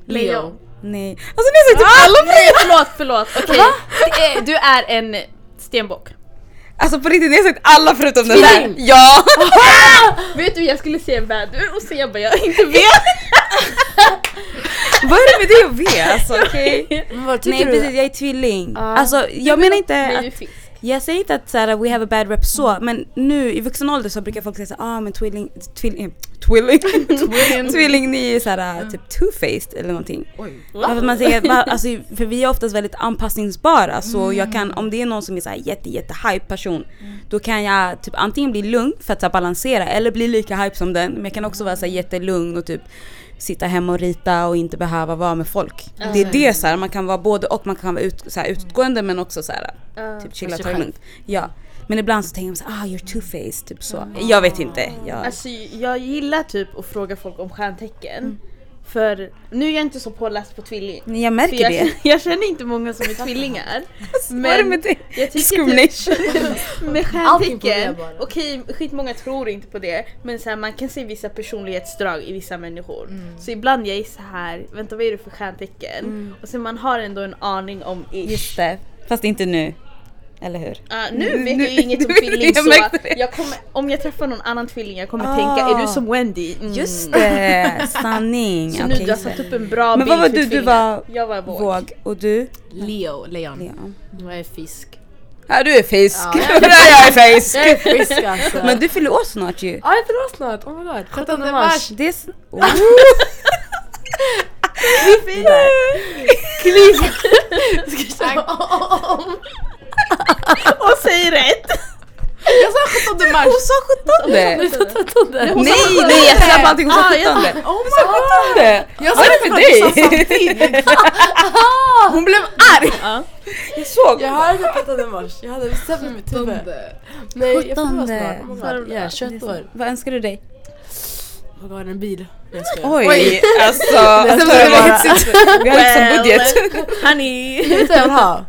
Lejon. Nej. Alltså ni säger typ alla Nej förlåt, förlåt. Okej. Är- Du är en stenbock. Alltså på riktigt, ni har sagt alla förutom den där. Ja! Vet du jag skulle se en vädur och se vad jag inte vet. vad är det med det och V alltså okej? Men vad tycker Nej du? precis, jag är tvilling. Ja. Alltså jag menar inte Nej, att du fisk. Jag säger inte att så här, we have a bad rep så, men nu i vuxen ålder så brukar folk säga så ah men tvilling, tvilling, tvilling, tvilling ni är såhär typ two-faced eller någonting. Oj. Ja, för, man säger, alltså, för vi är oftast väldigt anpassningsbara så jag kan, om det är någon som är så här jätte jätte hype person då kan jag typ antingen bli lugn för att så här, balansera eller bli lika hype som den men jag kan också vara så här, jättelugn och typ sitta hemma och rita och inte behöva vara med folk. Det är det så här, man kan vara både och, man kan vara ut, så här, utgående men också så här, Ja. typ chilla, ta det lugnt. Ja. Men ibland så tänker man så ah you're two-faced, typ så. Jag vet inte. Jag, Alltså jag gillar typ att fråga folk om stjärntecken. För nu är jag inte så påläst på tvilling. Jag märker jag, det. jag känner inte många som är tvillingar. Vad är det med det? jag tycker Discrimination. typ med stjärntecken, okej skitmånga tror inte på det men så här, man kan se vissa personlighetsdrag i vissa människor. Mm. Så ibland jag är så här, vänta vad är det för stjärntecken? Och sen man har ändå en aning om ish. Just det. Fast inte nu. Eller hur? Ah, nu vet nu- jag ju inget om tvilling jag så jag kommer, om jag träffar någon annan tvilling jag kommer Ah. tänka, är du som Wendy? Mm. Just det, sanning. Så Okej, nu du har satt upp en bra Men bild vad var för du? Du var Jag var våg. våg. Och du? Leo, lejon. Leon. Jag är fisk. Ja du är fisk. Ja, Ja, jag är fisk. Jag är fisk alltså. Men du fyller år snart ju. Ja jag fyller år snart, oh my god. 17 mars. Det är... Oh. Och säg rätt! Jag sa 17 mars! Hon sa 17! Du sa 17 Nej nej jag sa allting, hon sa Ah, jag 17! Oh Hon sa 17! Jag är det med dig? Hon blev arg! Ja. Jag såg! Jag hörde 17 mars, jag hade bestämt mig i mitt huvud. Nej jag fyller år 17. snart, oh. Ja, 21 år. Vad önskar du dig? My god, en bil. Nej, jag. Oj, Oj. alltså. Jag tar det bara- bara- Vi har inte som Well, budget. Honey! Vet du vad jag vill ha?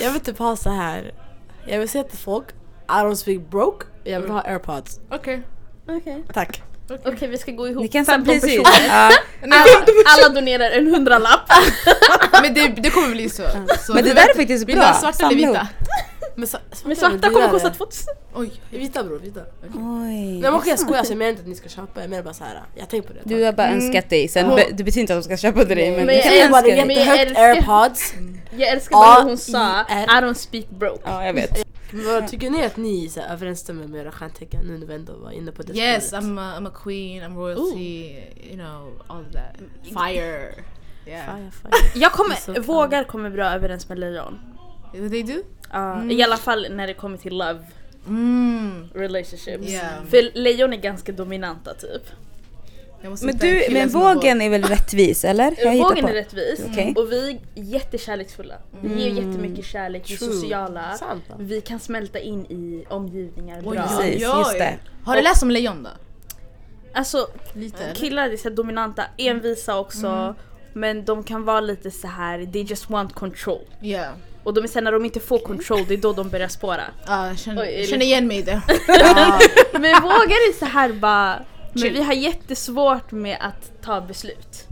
Jag vill typ ha så här. Jag vill säga till folk, I don't speak broke. Jag vill ha airpods. Okej. Okej, Tack. Okej, vi ska gå ihop Ni kan 15 precis. personer. Alla, alla donerar en hundralapp. Men det, det kommer bli så. så Men det där vet- är faktiskt Vill du ha bra. svart eller vita? Men, sa- Men är svarta kommer kosta 2000. Oj. Vita bror, vita. Oj. Nej men jag skojar, alltså, jag menar inte att ni ska köpa. Jag menar bara så här. jag tänker på det. Du har bara önskat dig, sen Ja. be- det betyder inte att de ska köpa till dig men, Men jag kan är önska bara- dig. men jag Jättehögt airpods, Jag älskar bara hur hon sa i- don't speak broke. Ja jag vet. Men vad tycker ni att ni så här, överensstämmer med era stjärntecken nu när vi ändå var inne på det Yes? I'm a, I'm a queen, I'm royalty, you know, all of that. Fire. Yeah. Fire, fire. Jag kommer, vågar kommer bra överens med lejon. What they do? Ja, I alla fall när det kommer till love Mm. relationships. Yeah. För lejon är ganska dominanta typ. Men du, men vågen är väl rättvis eller? Jag Vågen på. är rättvis Okej. och vi är jättekärleksfulla. Vi ger jättemycket kärlek, vi är True. sociala. Sant? Vi kan smälta in i omgivningar bra. Precis, just det. Har du läst om lejon då? Alltså Lite killar är så här dominanta, envisa också. Men de kan vara lite så här. they just want control. Yeah. Och de är sen när de inte får control, det är då de börjar spåra. Ja, jag känner, Oj, jag känner igen mig i det. Men vågar är så här bara, men vi har jättesvårt med att ta beslut.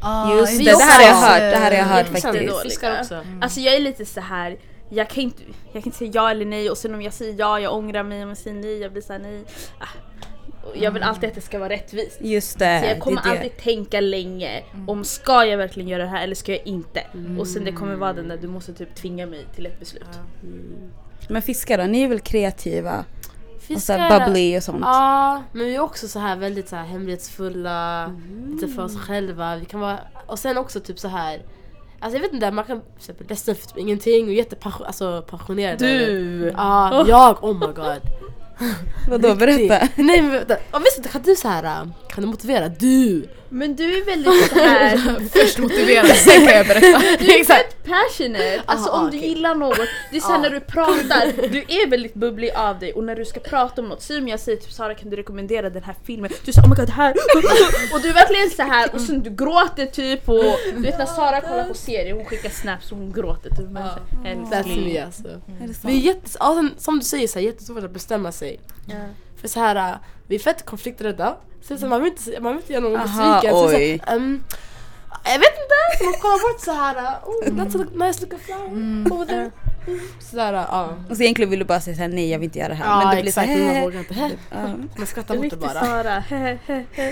Ah, Just inte det, det här har jag hört, det här har jag hört faktiskt. dåliga. Fiskar också. Alltså jag är lite så här. Jag kan, inte, jag kan inte säga ja eller nej och sen om jag säger ja, jag ångrar mig. Om jag säger nej, jag blir såhär nej. Ah. Jag vill alltid att det ska vara rättvist. Just Så det, jag kommer det det. alltid tänka länge om ska jag verkligen göra det här eller ska jag inte? Och sen det kommer vara den där du måste typ tvinga mig till ett beslut. Men fiskar då, ni är väl kreativa? Och så Fiskar- bubbly och sånt? Ja, men vi är också så här väldigt så här hemlighetsfulla, lite för oss själva. Vi kan vara, och sen också typ så här. Alltså jag vet inte, man kan till exempel ledsen för typ ingenting och jättepassionerad. Alltså, passionerad Du! Ja, jag, oh my god. Vadå, berätta? Nej men vänta, och visst kan du så här, kan du motivera? Du! Men du är väldigt så här. Först motivera, sen kan jag berätta. Du är fett passionate, alltså Aha, om du okej. gillar något, det är såhär Ja. när du pratar, du är väldigt bubblig av dig och när du ska prata om något, säg om jag säger typ Sara kan du rekommendera den här filmen? Du säger oh my god det här och du är verkligen så här och sen du gråter typ och du vet när Sara kollar på serier hon skickar snaps och hon gråter typ men så här, That's älskling. me alltså. Sant? Vi är jättes, ja, som du säger, så här, jättesvårt att bestämma sig. Ja. För så här, äh, vi är fett konflikträdda. Så, så man, vill inte, man vill inte göra någon besviken. Så, så, ehm, jag vet inte, man kollar bort så här. äh, Oh, that's a nice looking flower over there. Sådär, ja. Och så egentligen vill du bara säga såhär, nej jag vill inte göra det här. Ja men du blir exakt, såhär, man vågar inte. Man skrattar bort det bara. Sara.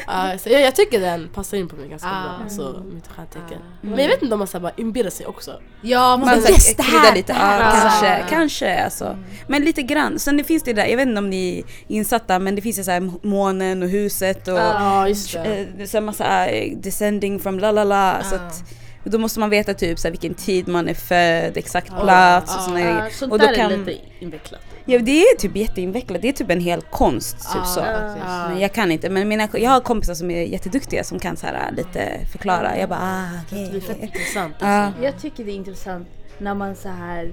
Ja, så jag, jag tycker den passar in på mig ganska Ah. bra, alltså mitt stjärntecken. Men jag vet inte om man så här bara inbillar sig också. Ja, man, Man yes här, det här! lite, det här. ja, Ja. kanske, kanske alltså. Men lite grann. Sen det finns det där, jag vet inte om ni är insatta men det finns ju så här månen och huset och Ja just det. eh, det så massa eh, descending from la la la. Så att, då måste man veta typ så här, vilken tid man är född, exakt Ja. plats och såna Ja, grejer. sånt Och då där kan- är lite invecklat. Ja det är typ jätteinvecklat, det är typ en hel konst typ så. Men jag kan inte, men mina, jag har kompisar som är jätteduktiga som kan så här, lite förklara. Jag bara ah, okej. Det är fett intressant. Ja. Alltså. Jag tycker det är intressant när man så här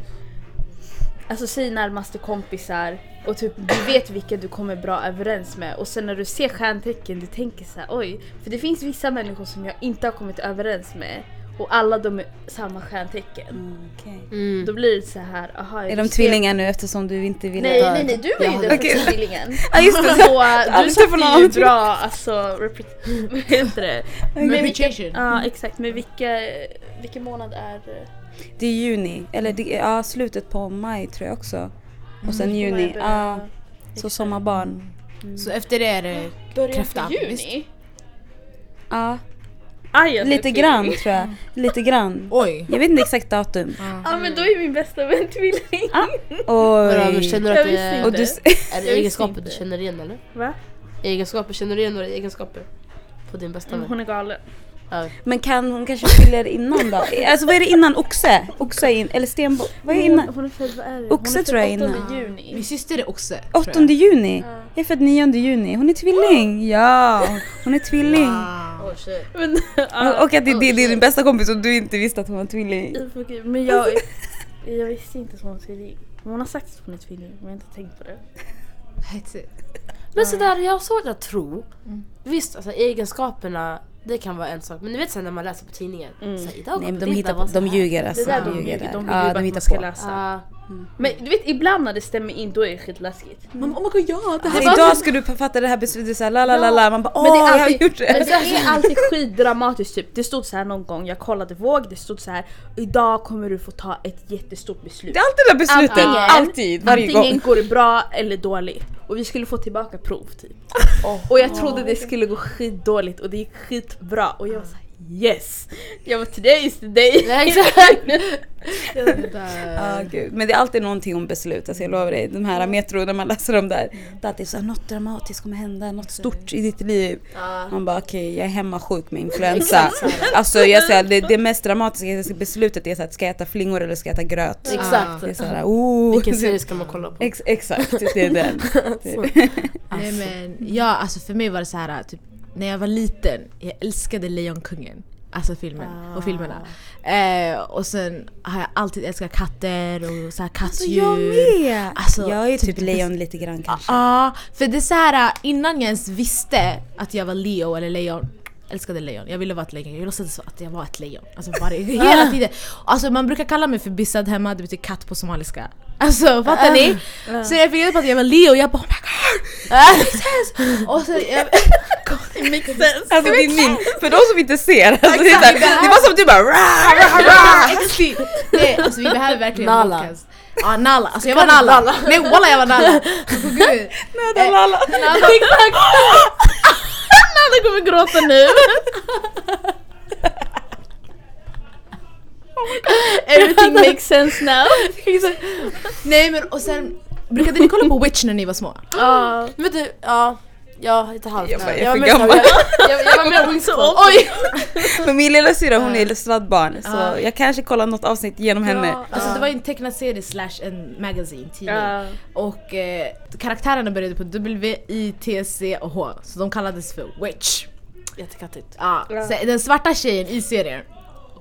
Alltså säg närmaste kompisar och typ du vet vilka du kommer bra överens med och sen när du ser stjärntecken du tänker så här, oj. För det finns vissa människor som jag inte har kommit överens med och alla de är samma stjärntecken. Mm, okej. Mm. Då blir det så här, aha. Är de ser- tvillingar nu eftersom du inte ville Nej nej nej du var ju den första tvillingen. Ja just det. Så du satte ju bra alltså, vad heter det? Reputation. ja exakt, men vilka, vilken månad är Det är juni, eller det är, ja, slutet på maj tror jag också. Och sen juni, börjar- ja. Så sommarbarn. Så efter det är det Början kräfta. på juni? Ja, Aj, jag lite ser grann tror jag. Lite grann. Oj! Jag vet inte exakt datum. Ja men då är min bästa vän tvilling. Men Oj. känner du Jag att det är, Och du, s- är det egenskaper du känner igen eller? Va? Egenskaper, känner du igen några egenskaper? På din bästa Mm, vän? Hon är galen. Ja. men kan hon kanske fyller innan då? Alltså vad är det innan? Oxe? Oxe är in, eller stenbock? Vad är innan? Hon, är född, vad är det? Oxe är tror jag född innan. 8 juni. Min syster är också. 8 juni? Jag är född 9 juni. Hon är tvilling! Ja, hon är tvilling. Wow. Oh, shit. Men, Och, och att det, det, det är din bästa kompis och du inte visste att hon var tvilling. Men jag, jag visste inte att hon var tvilling. Men Hon har sagt att hon är tvilling, men jag har inte tänkt på det. Men sådär, jag har svårt att tro. Visst, alltså egenskaperna, det kan vara en sak. Men du vet sen när man läser på tidningen. Mm. Så, idag Nej men de, hittar på, de ljuger alltså. Det där de de ljuger. ljuger, de vill Ja, ju bara de att man hittar ska på. läsa. Ja. Men du vet ibland när det stämmer in då är det skitläskigt. Man, oh my god ja, det här Alltså, idag ska du fatta det här beslutet såhär la la la la. Man bara åh jag har gjort det. Men det är alltid skitdramatiskt typ. Det stod så här någon gång, jag kollade våg, det stod så här idag kommer du få ta ett jättestort beslut. Det är alltid det där beslutet. Antingen- Alltid, varje Antingen gång. går det bra eller dåligt. Och vi skulle få tillbaka prov typ. Och jag trodde det skulle gå skitdåligt och det gick skitbra. Och jag var såhär yes! Jag var today is the day. Ja, exakt. Ja, gud. Men det är alltid någonting om beslut, alltså jag lovar dig. De här metro, när man läser om där. Det är alltid så här, något dramatiskt kommer hända, något stort i ditt liv. Ja. Man bara okej, jag är hemma sjuk med influensa. Alltså jag säger det, det mest dramatiska beslutet är så att ska jag äta flingor eller ska jag äta gröt? Exakt. Det är så här, oh. Vilken serie ska man kolla på? Ex, exakt, det är den. Nej men ja, alltså för mig var det så här typ när jag var liten, jag älskade Lejonkungen. Alltså filmen och filmerna. Eh, och sen har jag alltid älskat katter och så här kattdjur. Jag med! Alltså, jag är typ typ lejon lite grann kanske. Ja, för det är så här innan jag ens visste att jag var Leo eller lejon älskade lejon, jag ville vara ett lejon, jag låtsades att jag var ett lejon. Alltså varje, hela tiden. Alltså man brukar kalla mig för Bissad hemma, det betyder katt på somaliska. Alltså fattar ni? Så jag fick reda på att jag var Leo, jag bara oh my god! It makes sense! Och så, jag, It makes sense. Alltså din min, för de som inte ser, alltså, det, är så här, Exakt. det var som att du bara rah. Nej, alltså vi behöver verkligen Nala. podcast. Ja Nala, alltså jag var Nala. Nej walla jag var Nala. Lalla. Nala. Alla kommer gråta nu. Everything makes sense now. Nej men och sen, brukade ni kolla på Witch när ni var små? Ja. Vet du, ja. Ja, lite halvt. Jag jag är. Jag, jag, jag var Så Club. Oj! Men min lilla syra hon är illustrerad så Ja. jag kanske kollar något avsnitt genom henne. Ja, alltså det var ju en tecknad serie slash en magazine, tidning. Och eh, karaktärerna började på W, I, T, C och H. Så de kallades för Witch. Jättekattigt. Ja. Ja. Den svarta tjejen i serien,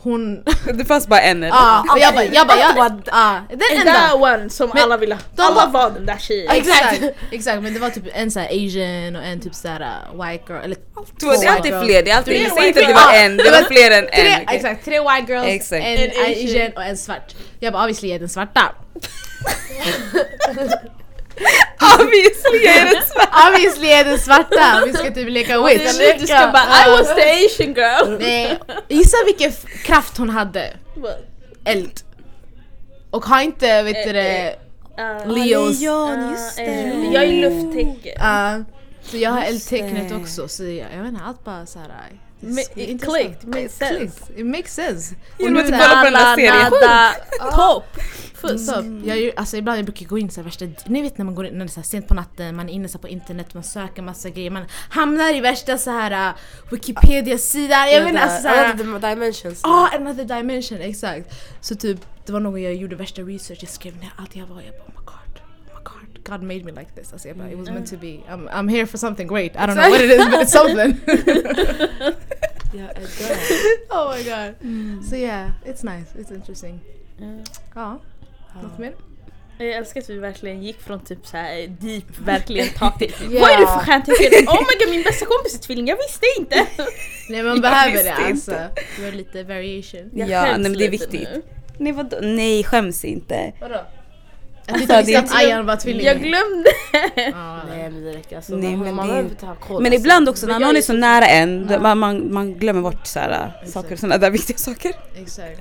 hon... Det fanns bara en eller? Ja, och jag bara, jag bara, jag bara, ja, den And enda. that one som Men alla ville ha. de Alla var- den där tjejen. Exakt, exakt, men det var typ en sån här asian och en typ såhär uh, white girl, eller var- det är alltid fler, det är alltid, säg inte att det white var girls. en, det var fler än Tre, en. exakt, tre white girls, Exakt. en, En asian. asian och en svart. Jag bara obviously är den svarta. Obviously är den svart. Obviously är den svarta, vi ska typ leka witch. Du ska bara I was the asian girl. Nej, gissa vilken kraft hon hade. Eld. Och har inte vet du det, Uh, Leos. Leon, just uh, det. jag är lufttecken. så jag har eldtecknet också så jag, jag vet inte, allt bara såhär clicked, it makes sense. It makes sense. Genom att kollar på den där serien. topp. Jag, gör- alltså ibland jag brukar gå in så här värsta, ni vet när man går in, när det är så här sent på natten, man är inne så här på internet, man söker massa grejer, man hamnar i värsta så här uh, Wikipedia-sidan, jag inte alltså såhär Another dimensions. Ah, another dimension, exakt. Så typ, det var någon gång jag gjorde värsta research, jag skrev ner allt jag var, jag bara oh god, oh my god, God made me like this. Alltså jag bara, it was meant to be, I'm, I'm here for something great, I don't know what it is but it's something. Död. oh my god. So yeah, it's nice, it's interesting. Ja, något mer? Jag älskar att vi verkligen gick från typ så här deep, verkligen tak till Ja. Vad är det för stjärntecken? Oh my god min bästa kompis är tvilling, jag visste inte! Nej man Jag behöver det alltså. Det var lite variation. Jag Ja, nej, men det är viktigt. nu. Nej vadå? Nej skäms inte. Vadå? Jag Alltså, tyckte är visste att inte- Ayan var tvilling. Jag glömde! Ja, Nej men det räcker alltså. Nej, man, men man det- behöver inte ha koll. Men alltså. ibland också när någon är är så nära en, då man, man, man glömmer bort så här, saker, sådana där viktiga saker. Exakt.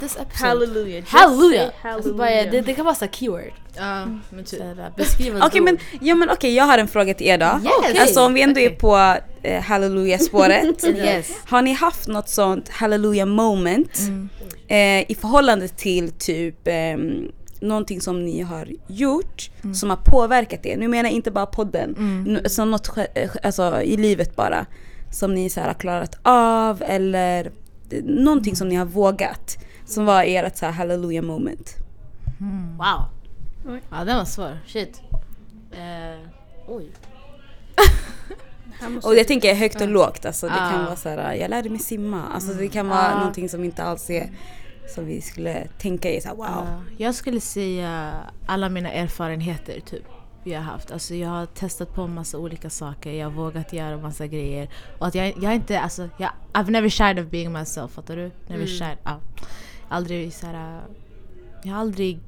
This episode. Halleluja! just Halleluja! say Alltså, bara, det, det kan vara så keyword. Ja, men typ. Okej dom. men, ja, men okej jag har en fråga till er då. Yes. Alltså om vi ändå är Okej. på eh, halleluja-spåret. Yes. Har ni haft något sånt hallelujah moment eh, i förhållande till typ eh, någonting som ni har gjort som har påverkat er? Nu menar jag inte bara podden, mm. som något eh, alltså, i livet bara. Som ni så här, har klarat av eller eh, någonting som ni har vågat. Som var ert så här hallelujah moment. Wow. Ja den var svår. Shit. Eh, oj. Och jag tänker högt och lågt, alltså det kan vara så här, jag lärde mig simma. Alltså det kan vara Ah. någonting som inte alls är som vi skulle tänka i så här, wow. Ja, jag skulle säga alla mina erfarenheter typ vi har haft. Alltså jag har testat på massa olika saker, jag har vågat göra massa grejer. Och att jag, jag är inte, alltså, jag, I've never shied of being myself, fattar du? Never shied, ja. Aldrig såhär, jag har aldrig,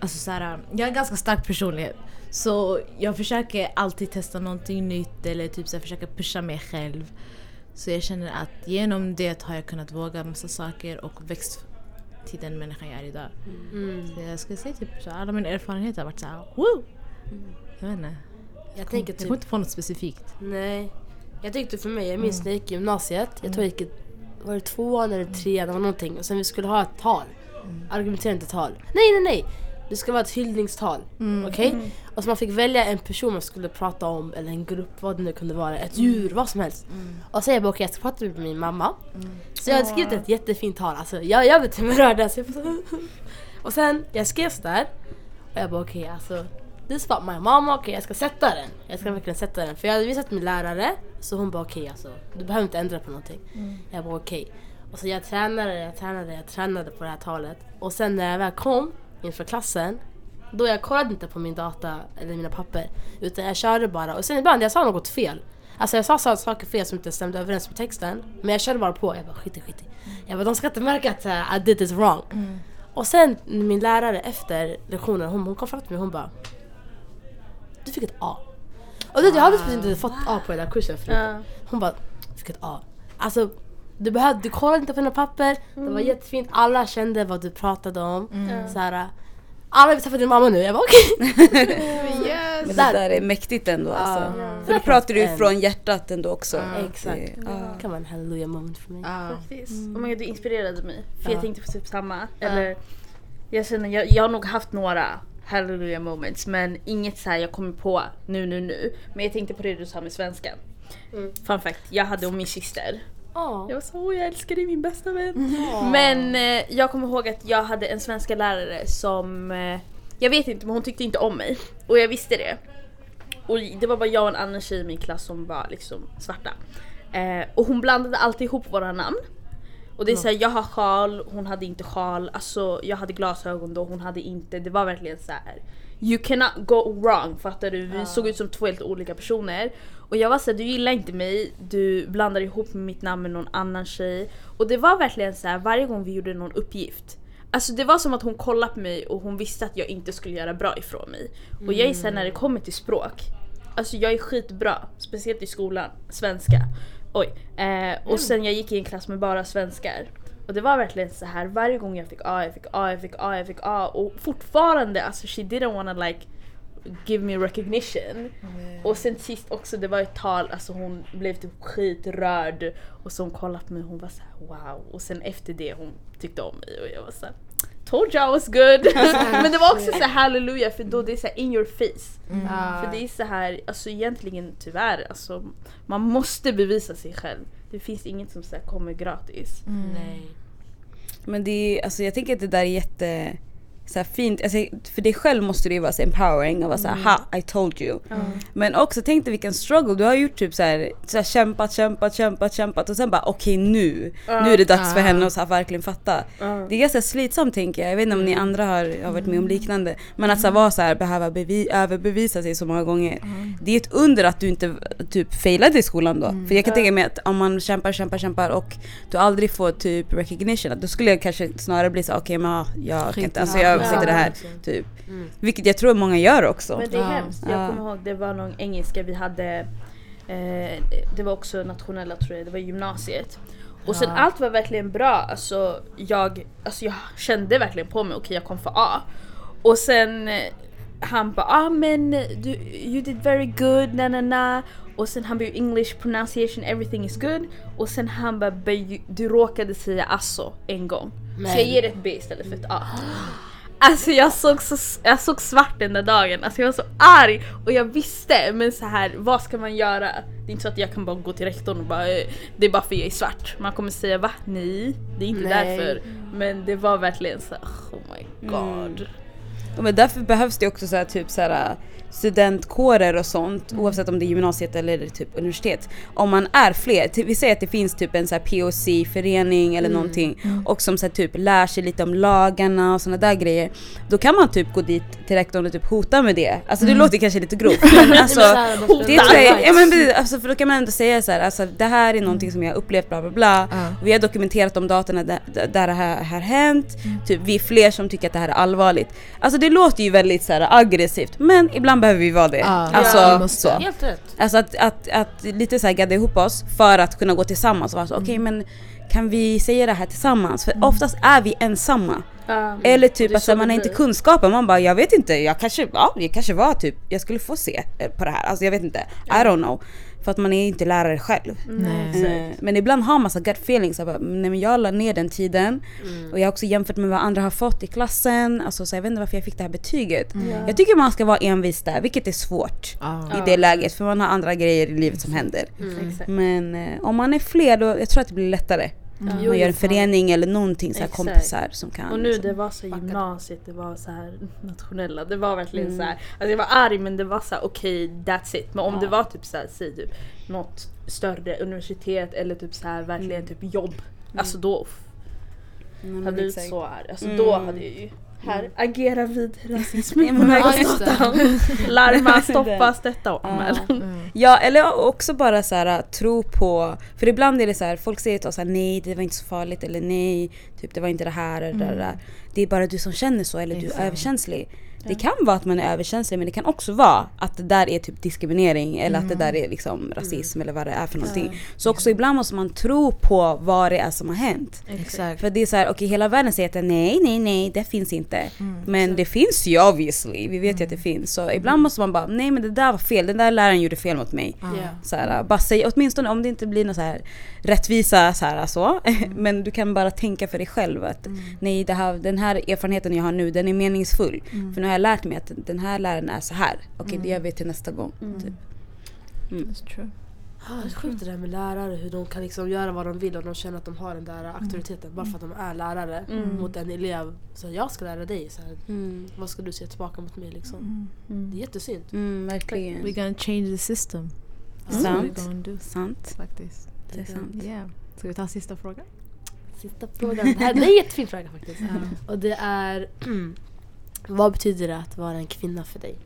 alltså såhär, jag har en ganska stark personlighet. Så jag försöker alltid testa någonting nytt eller typ så här, försöka pusha mig själv. Så jag känner att genom det har jag kunnat våga massa saker och växt till den människan jag är idag. Mm. Så jag skulle säga typ så alla mina erfarenheter har varit såhär woo! Jag vet inte. Jag Jag, tänker typ, kommer inte på något specifikt. nej. Jag tyckte för mig, jag minns när jag gick i gymnasiet, jag tror jag gick var det tvåan eller trean, var någonting. Och sen vi skulle ha ett tal. Argumenterande tal. Nej nej nej! Det skulle vara ett hyllningstal. Okej? Och så man fick välja en person man skulle prata om, eller en grupp, vad det nu kunde vara. Ett djur, vad som helst. Och så jag bara okej, jag ska prata med min mamma. Så jag hade skrivit ett jättefint tal. Alltså jag, jag. Alltså, jag bara så- och sen, jag skrev sådär. Och jag bara okej alltså. This about my mama, okej jag ska sätta den. Jag ska verkligen sätta den. För jag hade visat min lärare. Så hon bara okej alltså. Du behöver inte ändra på någonting. Jag bara okej. Och så jag tränade, jag tränade, jag tränade på det här talet. Och sen när jag väl kom inför klassen. Då jag kollade inte på min data eller mina papper. Utan jag körde bara. Och sen ibland jag sa något fel. Alltså jag sa så- saker fel som inte stämde överens med texten. Men jag körde bara på. Jag bara skit i skit i. Jag bara de ska inte märka att uh, I did this wrong. Och sen min lärare efter lektionen, hon, hon kom fram till mig och hon bara Du fick ett A. Och det, jag hade typ inte fått A på där kursen förut. Ja. Hon bara fick ett A. Alltså du, behövde, du kollade inte på dina papper, det var jättefint, alla kände vad du pratade om. Så här, alla vill träffa din mamma nu. Jag bara okej. Men det Där. är mäktigt ändå alltså. Ja. För då pratar du från hjärtat ändå också. Exakt. Det- kan vara en hallelujah moment för mig. Ja. Faktiskt. Oh my God, du inspirerade mig. För Ja. jag tänkte på typ samma. Eller, jag, känner, jag, jag har nog haft några hallelujah moments men inget så här jag kommer på nu nu nu. Men jag tänkte på det du sa med svenskan. Mm. Fun fact, jag hade om min syster. Ja. Jag var så jag älskar dig min bästa vän. Men eh, jag kommer ihåg att jag hade en svenska lärare som, eh, jag vet inte men hon tyckte inte om mig. Och jag visste det. Och det var bara jag och en annan tjej i min klass som var liksom svarta. Eh, och hon blandade alltid ihop våra namn. Och det är såhär, jag har sjal, hon hade inte sjal, alltså jag hade glasögon då, hon hade inte. Det var verkligen så här. You cannot go wrong, fattar du? Vi såg ut som två helt olika personer. Och jag var såhär, du gillar inte mig, du blandar ihop mitt namn med någon annan tjej. Och det var verkligen så här varje gång vi gjorde någon uppgift. Alltså det var som att hon kollade på mig och hon visste att jag inte skulle göra bra ifrån mig. Och jag är såhär när det kommer till språk, alltså jag är skitbra, speciellt i skolan, svenska. Oj. Eh, och sen jag gick i en klass med bara svenskar. Och det var verkligen så här varje gång jag fick A, jag fick A, jag fick A, jag fick A. Och fortfarande, alltså she didn't wanna like give me recognition. Och sen sist också, det var ett tal, alltså hon blev typ skitrörd. Och så hon kollade på mig och hon var så här: wow. Och sen efter det hon tyckte om mig och jag var så här, Told you I was good! Men det var också så här halleluja för då det är så här in your face. För det är så här, alltså egentligen tyvärr, alltså, man måste bevisa sig själv. Det finns inget som så här, kommer gratis. Nej. Men det är, alltså jag tänker att det där är jätte så här fint, alltså, för dig själv måste det ju vara så empowering och vara såhär ha I told you. Men också tänk dig vilken struggle, du har gjort typ så här, så här kämpat, kämpat, kämpat, kämpat och sen bara okej nu, nu är det dags för henne att så här, verkligen fatta. Det är ganska slitsamt tänker jag, jag vet inte om ni andra har, har varit med om liknande. Men att så här, vara så här, behöva bevi, överbevisa sig så många gånger. Det är ett under att du inte typ failade i skolan då. För jag kan tänka mig att om man kämpar, kämpar, kämpar och du aldrig får typ recognition, då skulle jag kanske snarare bli så här, okej men ja, jag kan inte, alltså jag Ja. sitter det här typ. Vilket jag tror många gör också. Men det är Ja. hemskt. Jag Ja. kommer ihåg det var någon engelska vi hade, eh, det var också nationella tror jag, det var gymnasiet. Och sen allt var verkligen bra, alltså jag, alltså jag kände verkligen på mig, okej jag kom för A. Och sen eh, han bara ah men du, you did very good, na na na. Och sen han bara English pronunciation everything is good. Och sen han bara "But you- du råkade säga alltså en gång. Så Men- jag ger ett B istället för ett A. Alltså jag såg, så, jag såg svart den där dagen, alltså jag var så arg och jag visste men så här vad ska man göra? Det är inte så att jag kan bara gå till rektorn och bara "Eh, det är bara för jag är svart. Man kommer säga va? Nej, det är inte Nej. därför. Men det var verkligen så här, oh my god. Ja, Men därför behövs det också så här, typ så här, studentkårer och sånt Mm. oavsett om det är gymnasiet eller typ universitet. Om man är fler, vi säger att det finns typ en så POC-förening eller Mm. någonting och som så typ lär sig lite om lagarna och såna där grejer. Då kan man typ gå dit till rektorn och typ hota med det. Alltså Mm. det låter kanske lite grovt men alltså det tror jag, ja, men, alltså, för då kan man ändå säga så här, alltså, det här är någonting som jag har upplevt bla bla bla. Vi har dokumenterat de datorna där, där det här har hänt. Typ, vi är fler som tycker att det här är allvarligt. Alltså det låter ju väldigt så här, aggressivt men ibland behöver vi vara det. Ja, alltså, ja, måste. så. Helt rätt. alltså att, att, att lite så här gadda ihop oss för att kunna gå tillsammans och vara så okej men kan vi säga det här tillsammans? För oftast är vi ensamma. Ja. Eller typ att man har inte kunskapen, man bara jag vet inte, jag kanske, ja, jag kanske var typ, jag skulle få se eh, på det här. Alltså jag vet inte, I don't know. För att man är inte lärare själv. Nej. Eh, Men ibland har man så gut feelings. Jag, bara, nej, men jag la ner den tiden. Och jag har också jämfört med vad andra har fått i klassen. Alltså, så jag vet inte varför jag fick det här betyget. Jag tycker man ska vara envis där, vilket är svårt i det läget. För man har andra grejer i livet som händer. Exakt. Men eh, om man är fler då, jag tror att det blir lättare. Jo, Man gör en förening eller någonting, så här kompisar som kan. Och nu liksom. det var så gymnasiet, det var så här nationella, det var verkligen Mm. så här. Alltså jag var arg men det var så här: okej that's it. Men om Ja. det var typ så här, säg typ något större universitet eller typ så här verkligen Mm. typ jobb. Alltså då uff, Nej, hade blivit så arg. Alltså Mm. då hade jag ju här, agera vid rasism Ja, på ja. Stockholm. Larma, stoppa, stötta och Ja. anmäl. Mm. Ja eller också bara så här, tro på, för ibland är det så här, folk säger till oss här, nej det var inte så farligt eller nej, typ det var inte det här eller det där. Det är bara du som känner så eller du är överkänslig. Det kan vara att man är överkänslig men det kan också vara att det där är typ diskriminering eller att det där är liksom rasism eller vad det är för någonting. Så också ibland måste man tro på vad det är som har hänt. Exakt. För det är så här, okej hela världen säger att nej, nej, nej, det finns inte. men det finns ju obviously, vi vet ju att det finns. Så ibland måste man bara, nej men det där var fel, den där läraren gjorde fel mot mig. Ja. Ja. Så här, bara säg, åtminstone om det inte blir någon så här rättvisa så här, så. men du kan bara tänka för dig själv att nej, det här, den här erfarenheten jag har nu, den är meningsfull. För nu har jag lärt mig att den här läraren är så här. Okej, det gör vi till nästa gång. Typ. That's true. Ah, det är sjukt det där med lärare, hur de kan liksom göra vad de vill och de känner att de har den där auktoriteten bara för att de är lärare mot en elev. Så jag ska lära dig, så här, Mm. vad ska du säga tillbaka mot mig liksom? Det är jättesynd. Mm, verkligen. We're gonna change the system. Mm. Sant. Sant. faktiskt. Det är sant. Yeah. Ska vi ta sista frågan? Sista frågan. Det här är en jättefin fråga faktiskt. Och det är Vad betyder det att vara en kvinna för dig?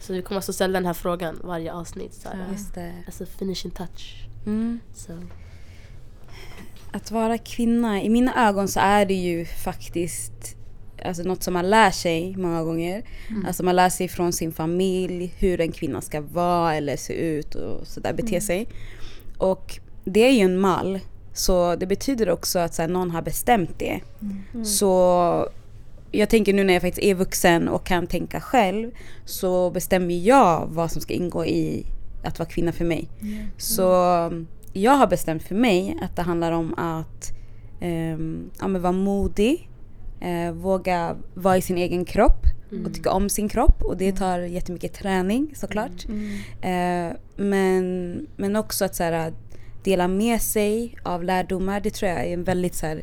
Så vi kommer alltså ställa den här frågan varje avsnitt. Så här. Just det. Alltså finishing touch. Mm. Så. Att vara kvinna, i mina ögon så är det ju faktiskt alltså något som man lär sig många gånger. Alltså man lär sig från sin familj hur en kvinna ska vara eller se ut och sådär bete sig. Och det är ju en mall. Så det betyder också att så här, någon har bestämt det. Så jag tänker nu när jag faktiskt är vuxen och kan tänka själv så bestämmer jag vad som ska ingå i att vara kvinna för mig. Så um, jag har bestämt för mig att det handlar om att ehm, ja, vara modig, eh, våga vara i sin egen kropp och tycka om sin kropp. Och det tar jättemycket träning såklart. Eh, men, men också att så här, dela med sig av lärdomar, det tror jag är en väldigt så här,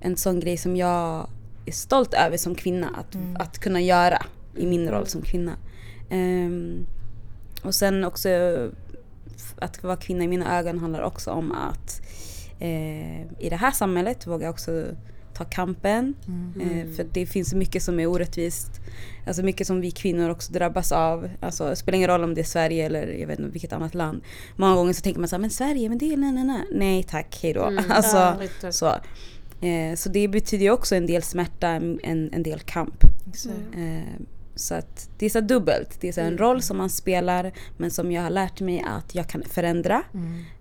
en sån grej som jag är stolt över som kvinna att, att kunna göra i min roll som kvinna. Ehm, och sen också att vara kvinna i mina ögon handlar också om att eh, i det här samhället våga också ta kampen. Eh, för det finns mycket som är orättvist. Alltså mycket som vi kvinnor också drabbas av. Alltså det spelar ingen roll om det är Sverige eller jag vet inte vilket annat land. Många gånger så tänker man så här, men Sverige, men det är nej, nej, nej. Nej tack, hejdå. alltså, Ja, så. Eh, så det betyder ju också en del smärta, en, en del kamp. Eh, så att det är så dubbelt. Det är så en roll som man spelar men som jag har lärt mig att jag kan förändra.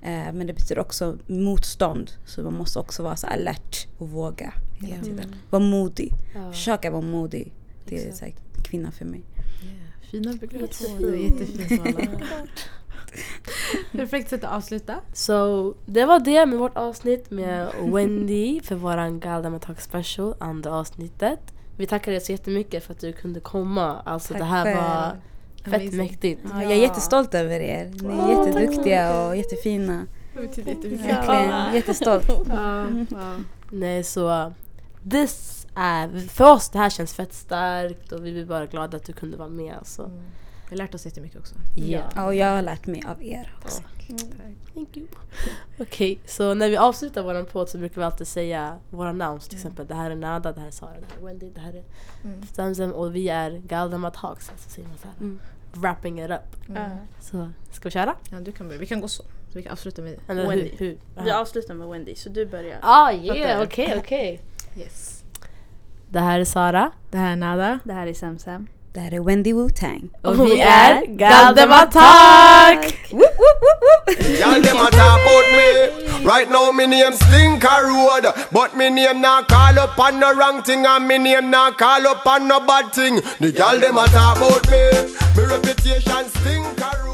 Eh, men det betyder också motstånd. Så man måste också vara så alert och våga hela tiden. Vara modig. Ja. Försöka vara modig. Det är så här, kvinna för mig. Yeah. Fina begrepp. Jättefint. Var jättefint. Perfekt sätt att avsluta. Så det var det med vårt avsnitt med Wendy för våran Galdama Talk Special, andra avsnittet. Vi tackar dig så jättemycket för att du kunde komma. Alltså Tack det här själv. var fett Amazing. mäktigt. Ja, jag är jättestolt över er. Ni är jätteduktiga och jättefina. Det betyder jättemycket. Verkligen jättestolt. Nej så this är, för oss det här känns fett starkt och vi blir bara glada att du kunde vara med. Alltså. Vi har lärt oss jättemycket också. Yeah. Ja, och jag har lärt mig av er också. Thank you. Okej, så när vi avslutar våran podd så brukar vi alltid säga våra namn. Till exempel det här är Nada, det här är Sara, det här är Wendy, det här är Zamzam och vi är Galdama Talks. Alltså säger man så här. Mm. Wrapping it up. Så ska vi köra? Ja, du kan börja. Vi kan gå så. så vi kan avsluta med Eller Wendy. hur? hur? Vi avslutar med Wendy så du börjar. Ah yeah, okej okej. Yes. Det här är Sara. Det här är Nada. Det här är Sam Sam. Det här är Wendy Wu-Tang. Och vi är Galdema Talk! Y'all them a talk about me. Right now me name Slinker Road, but me name not call up on no wrong thing, and me name not call up on no bad thing. The y'all them a talk about me. Me reputation Slinker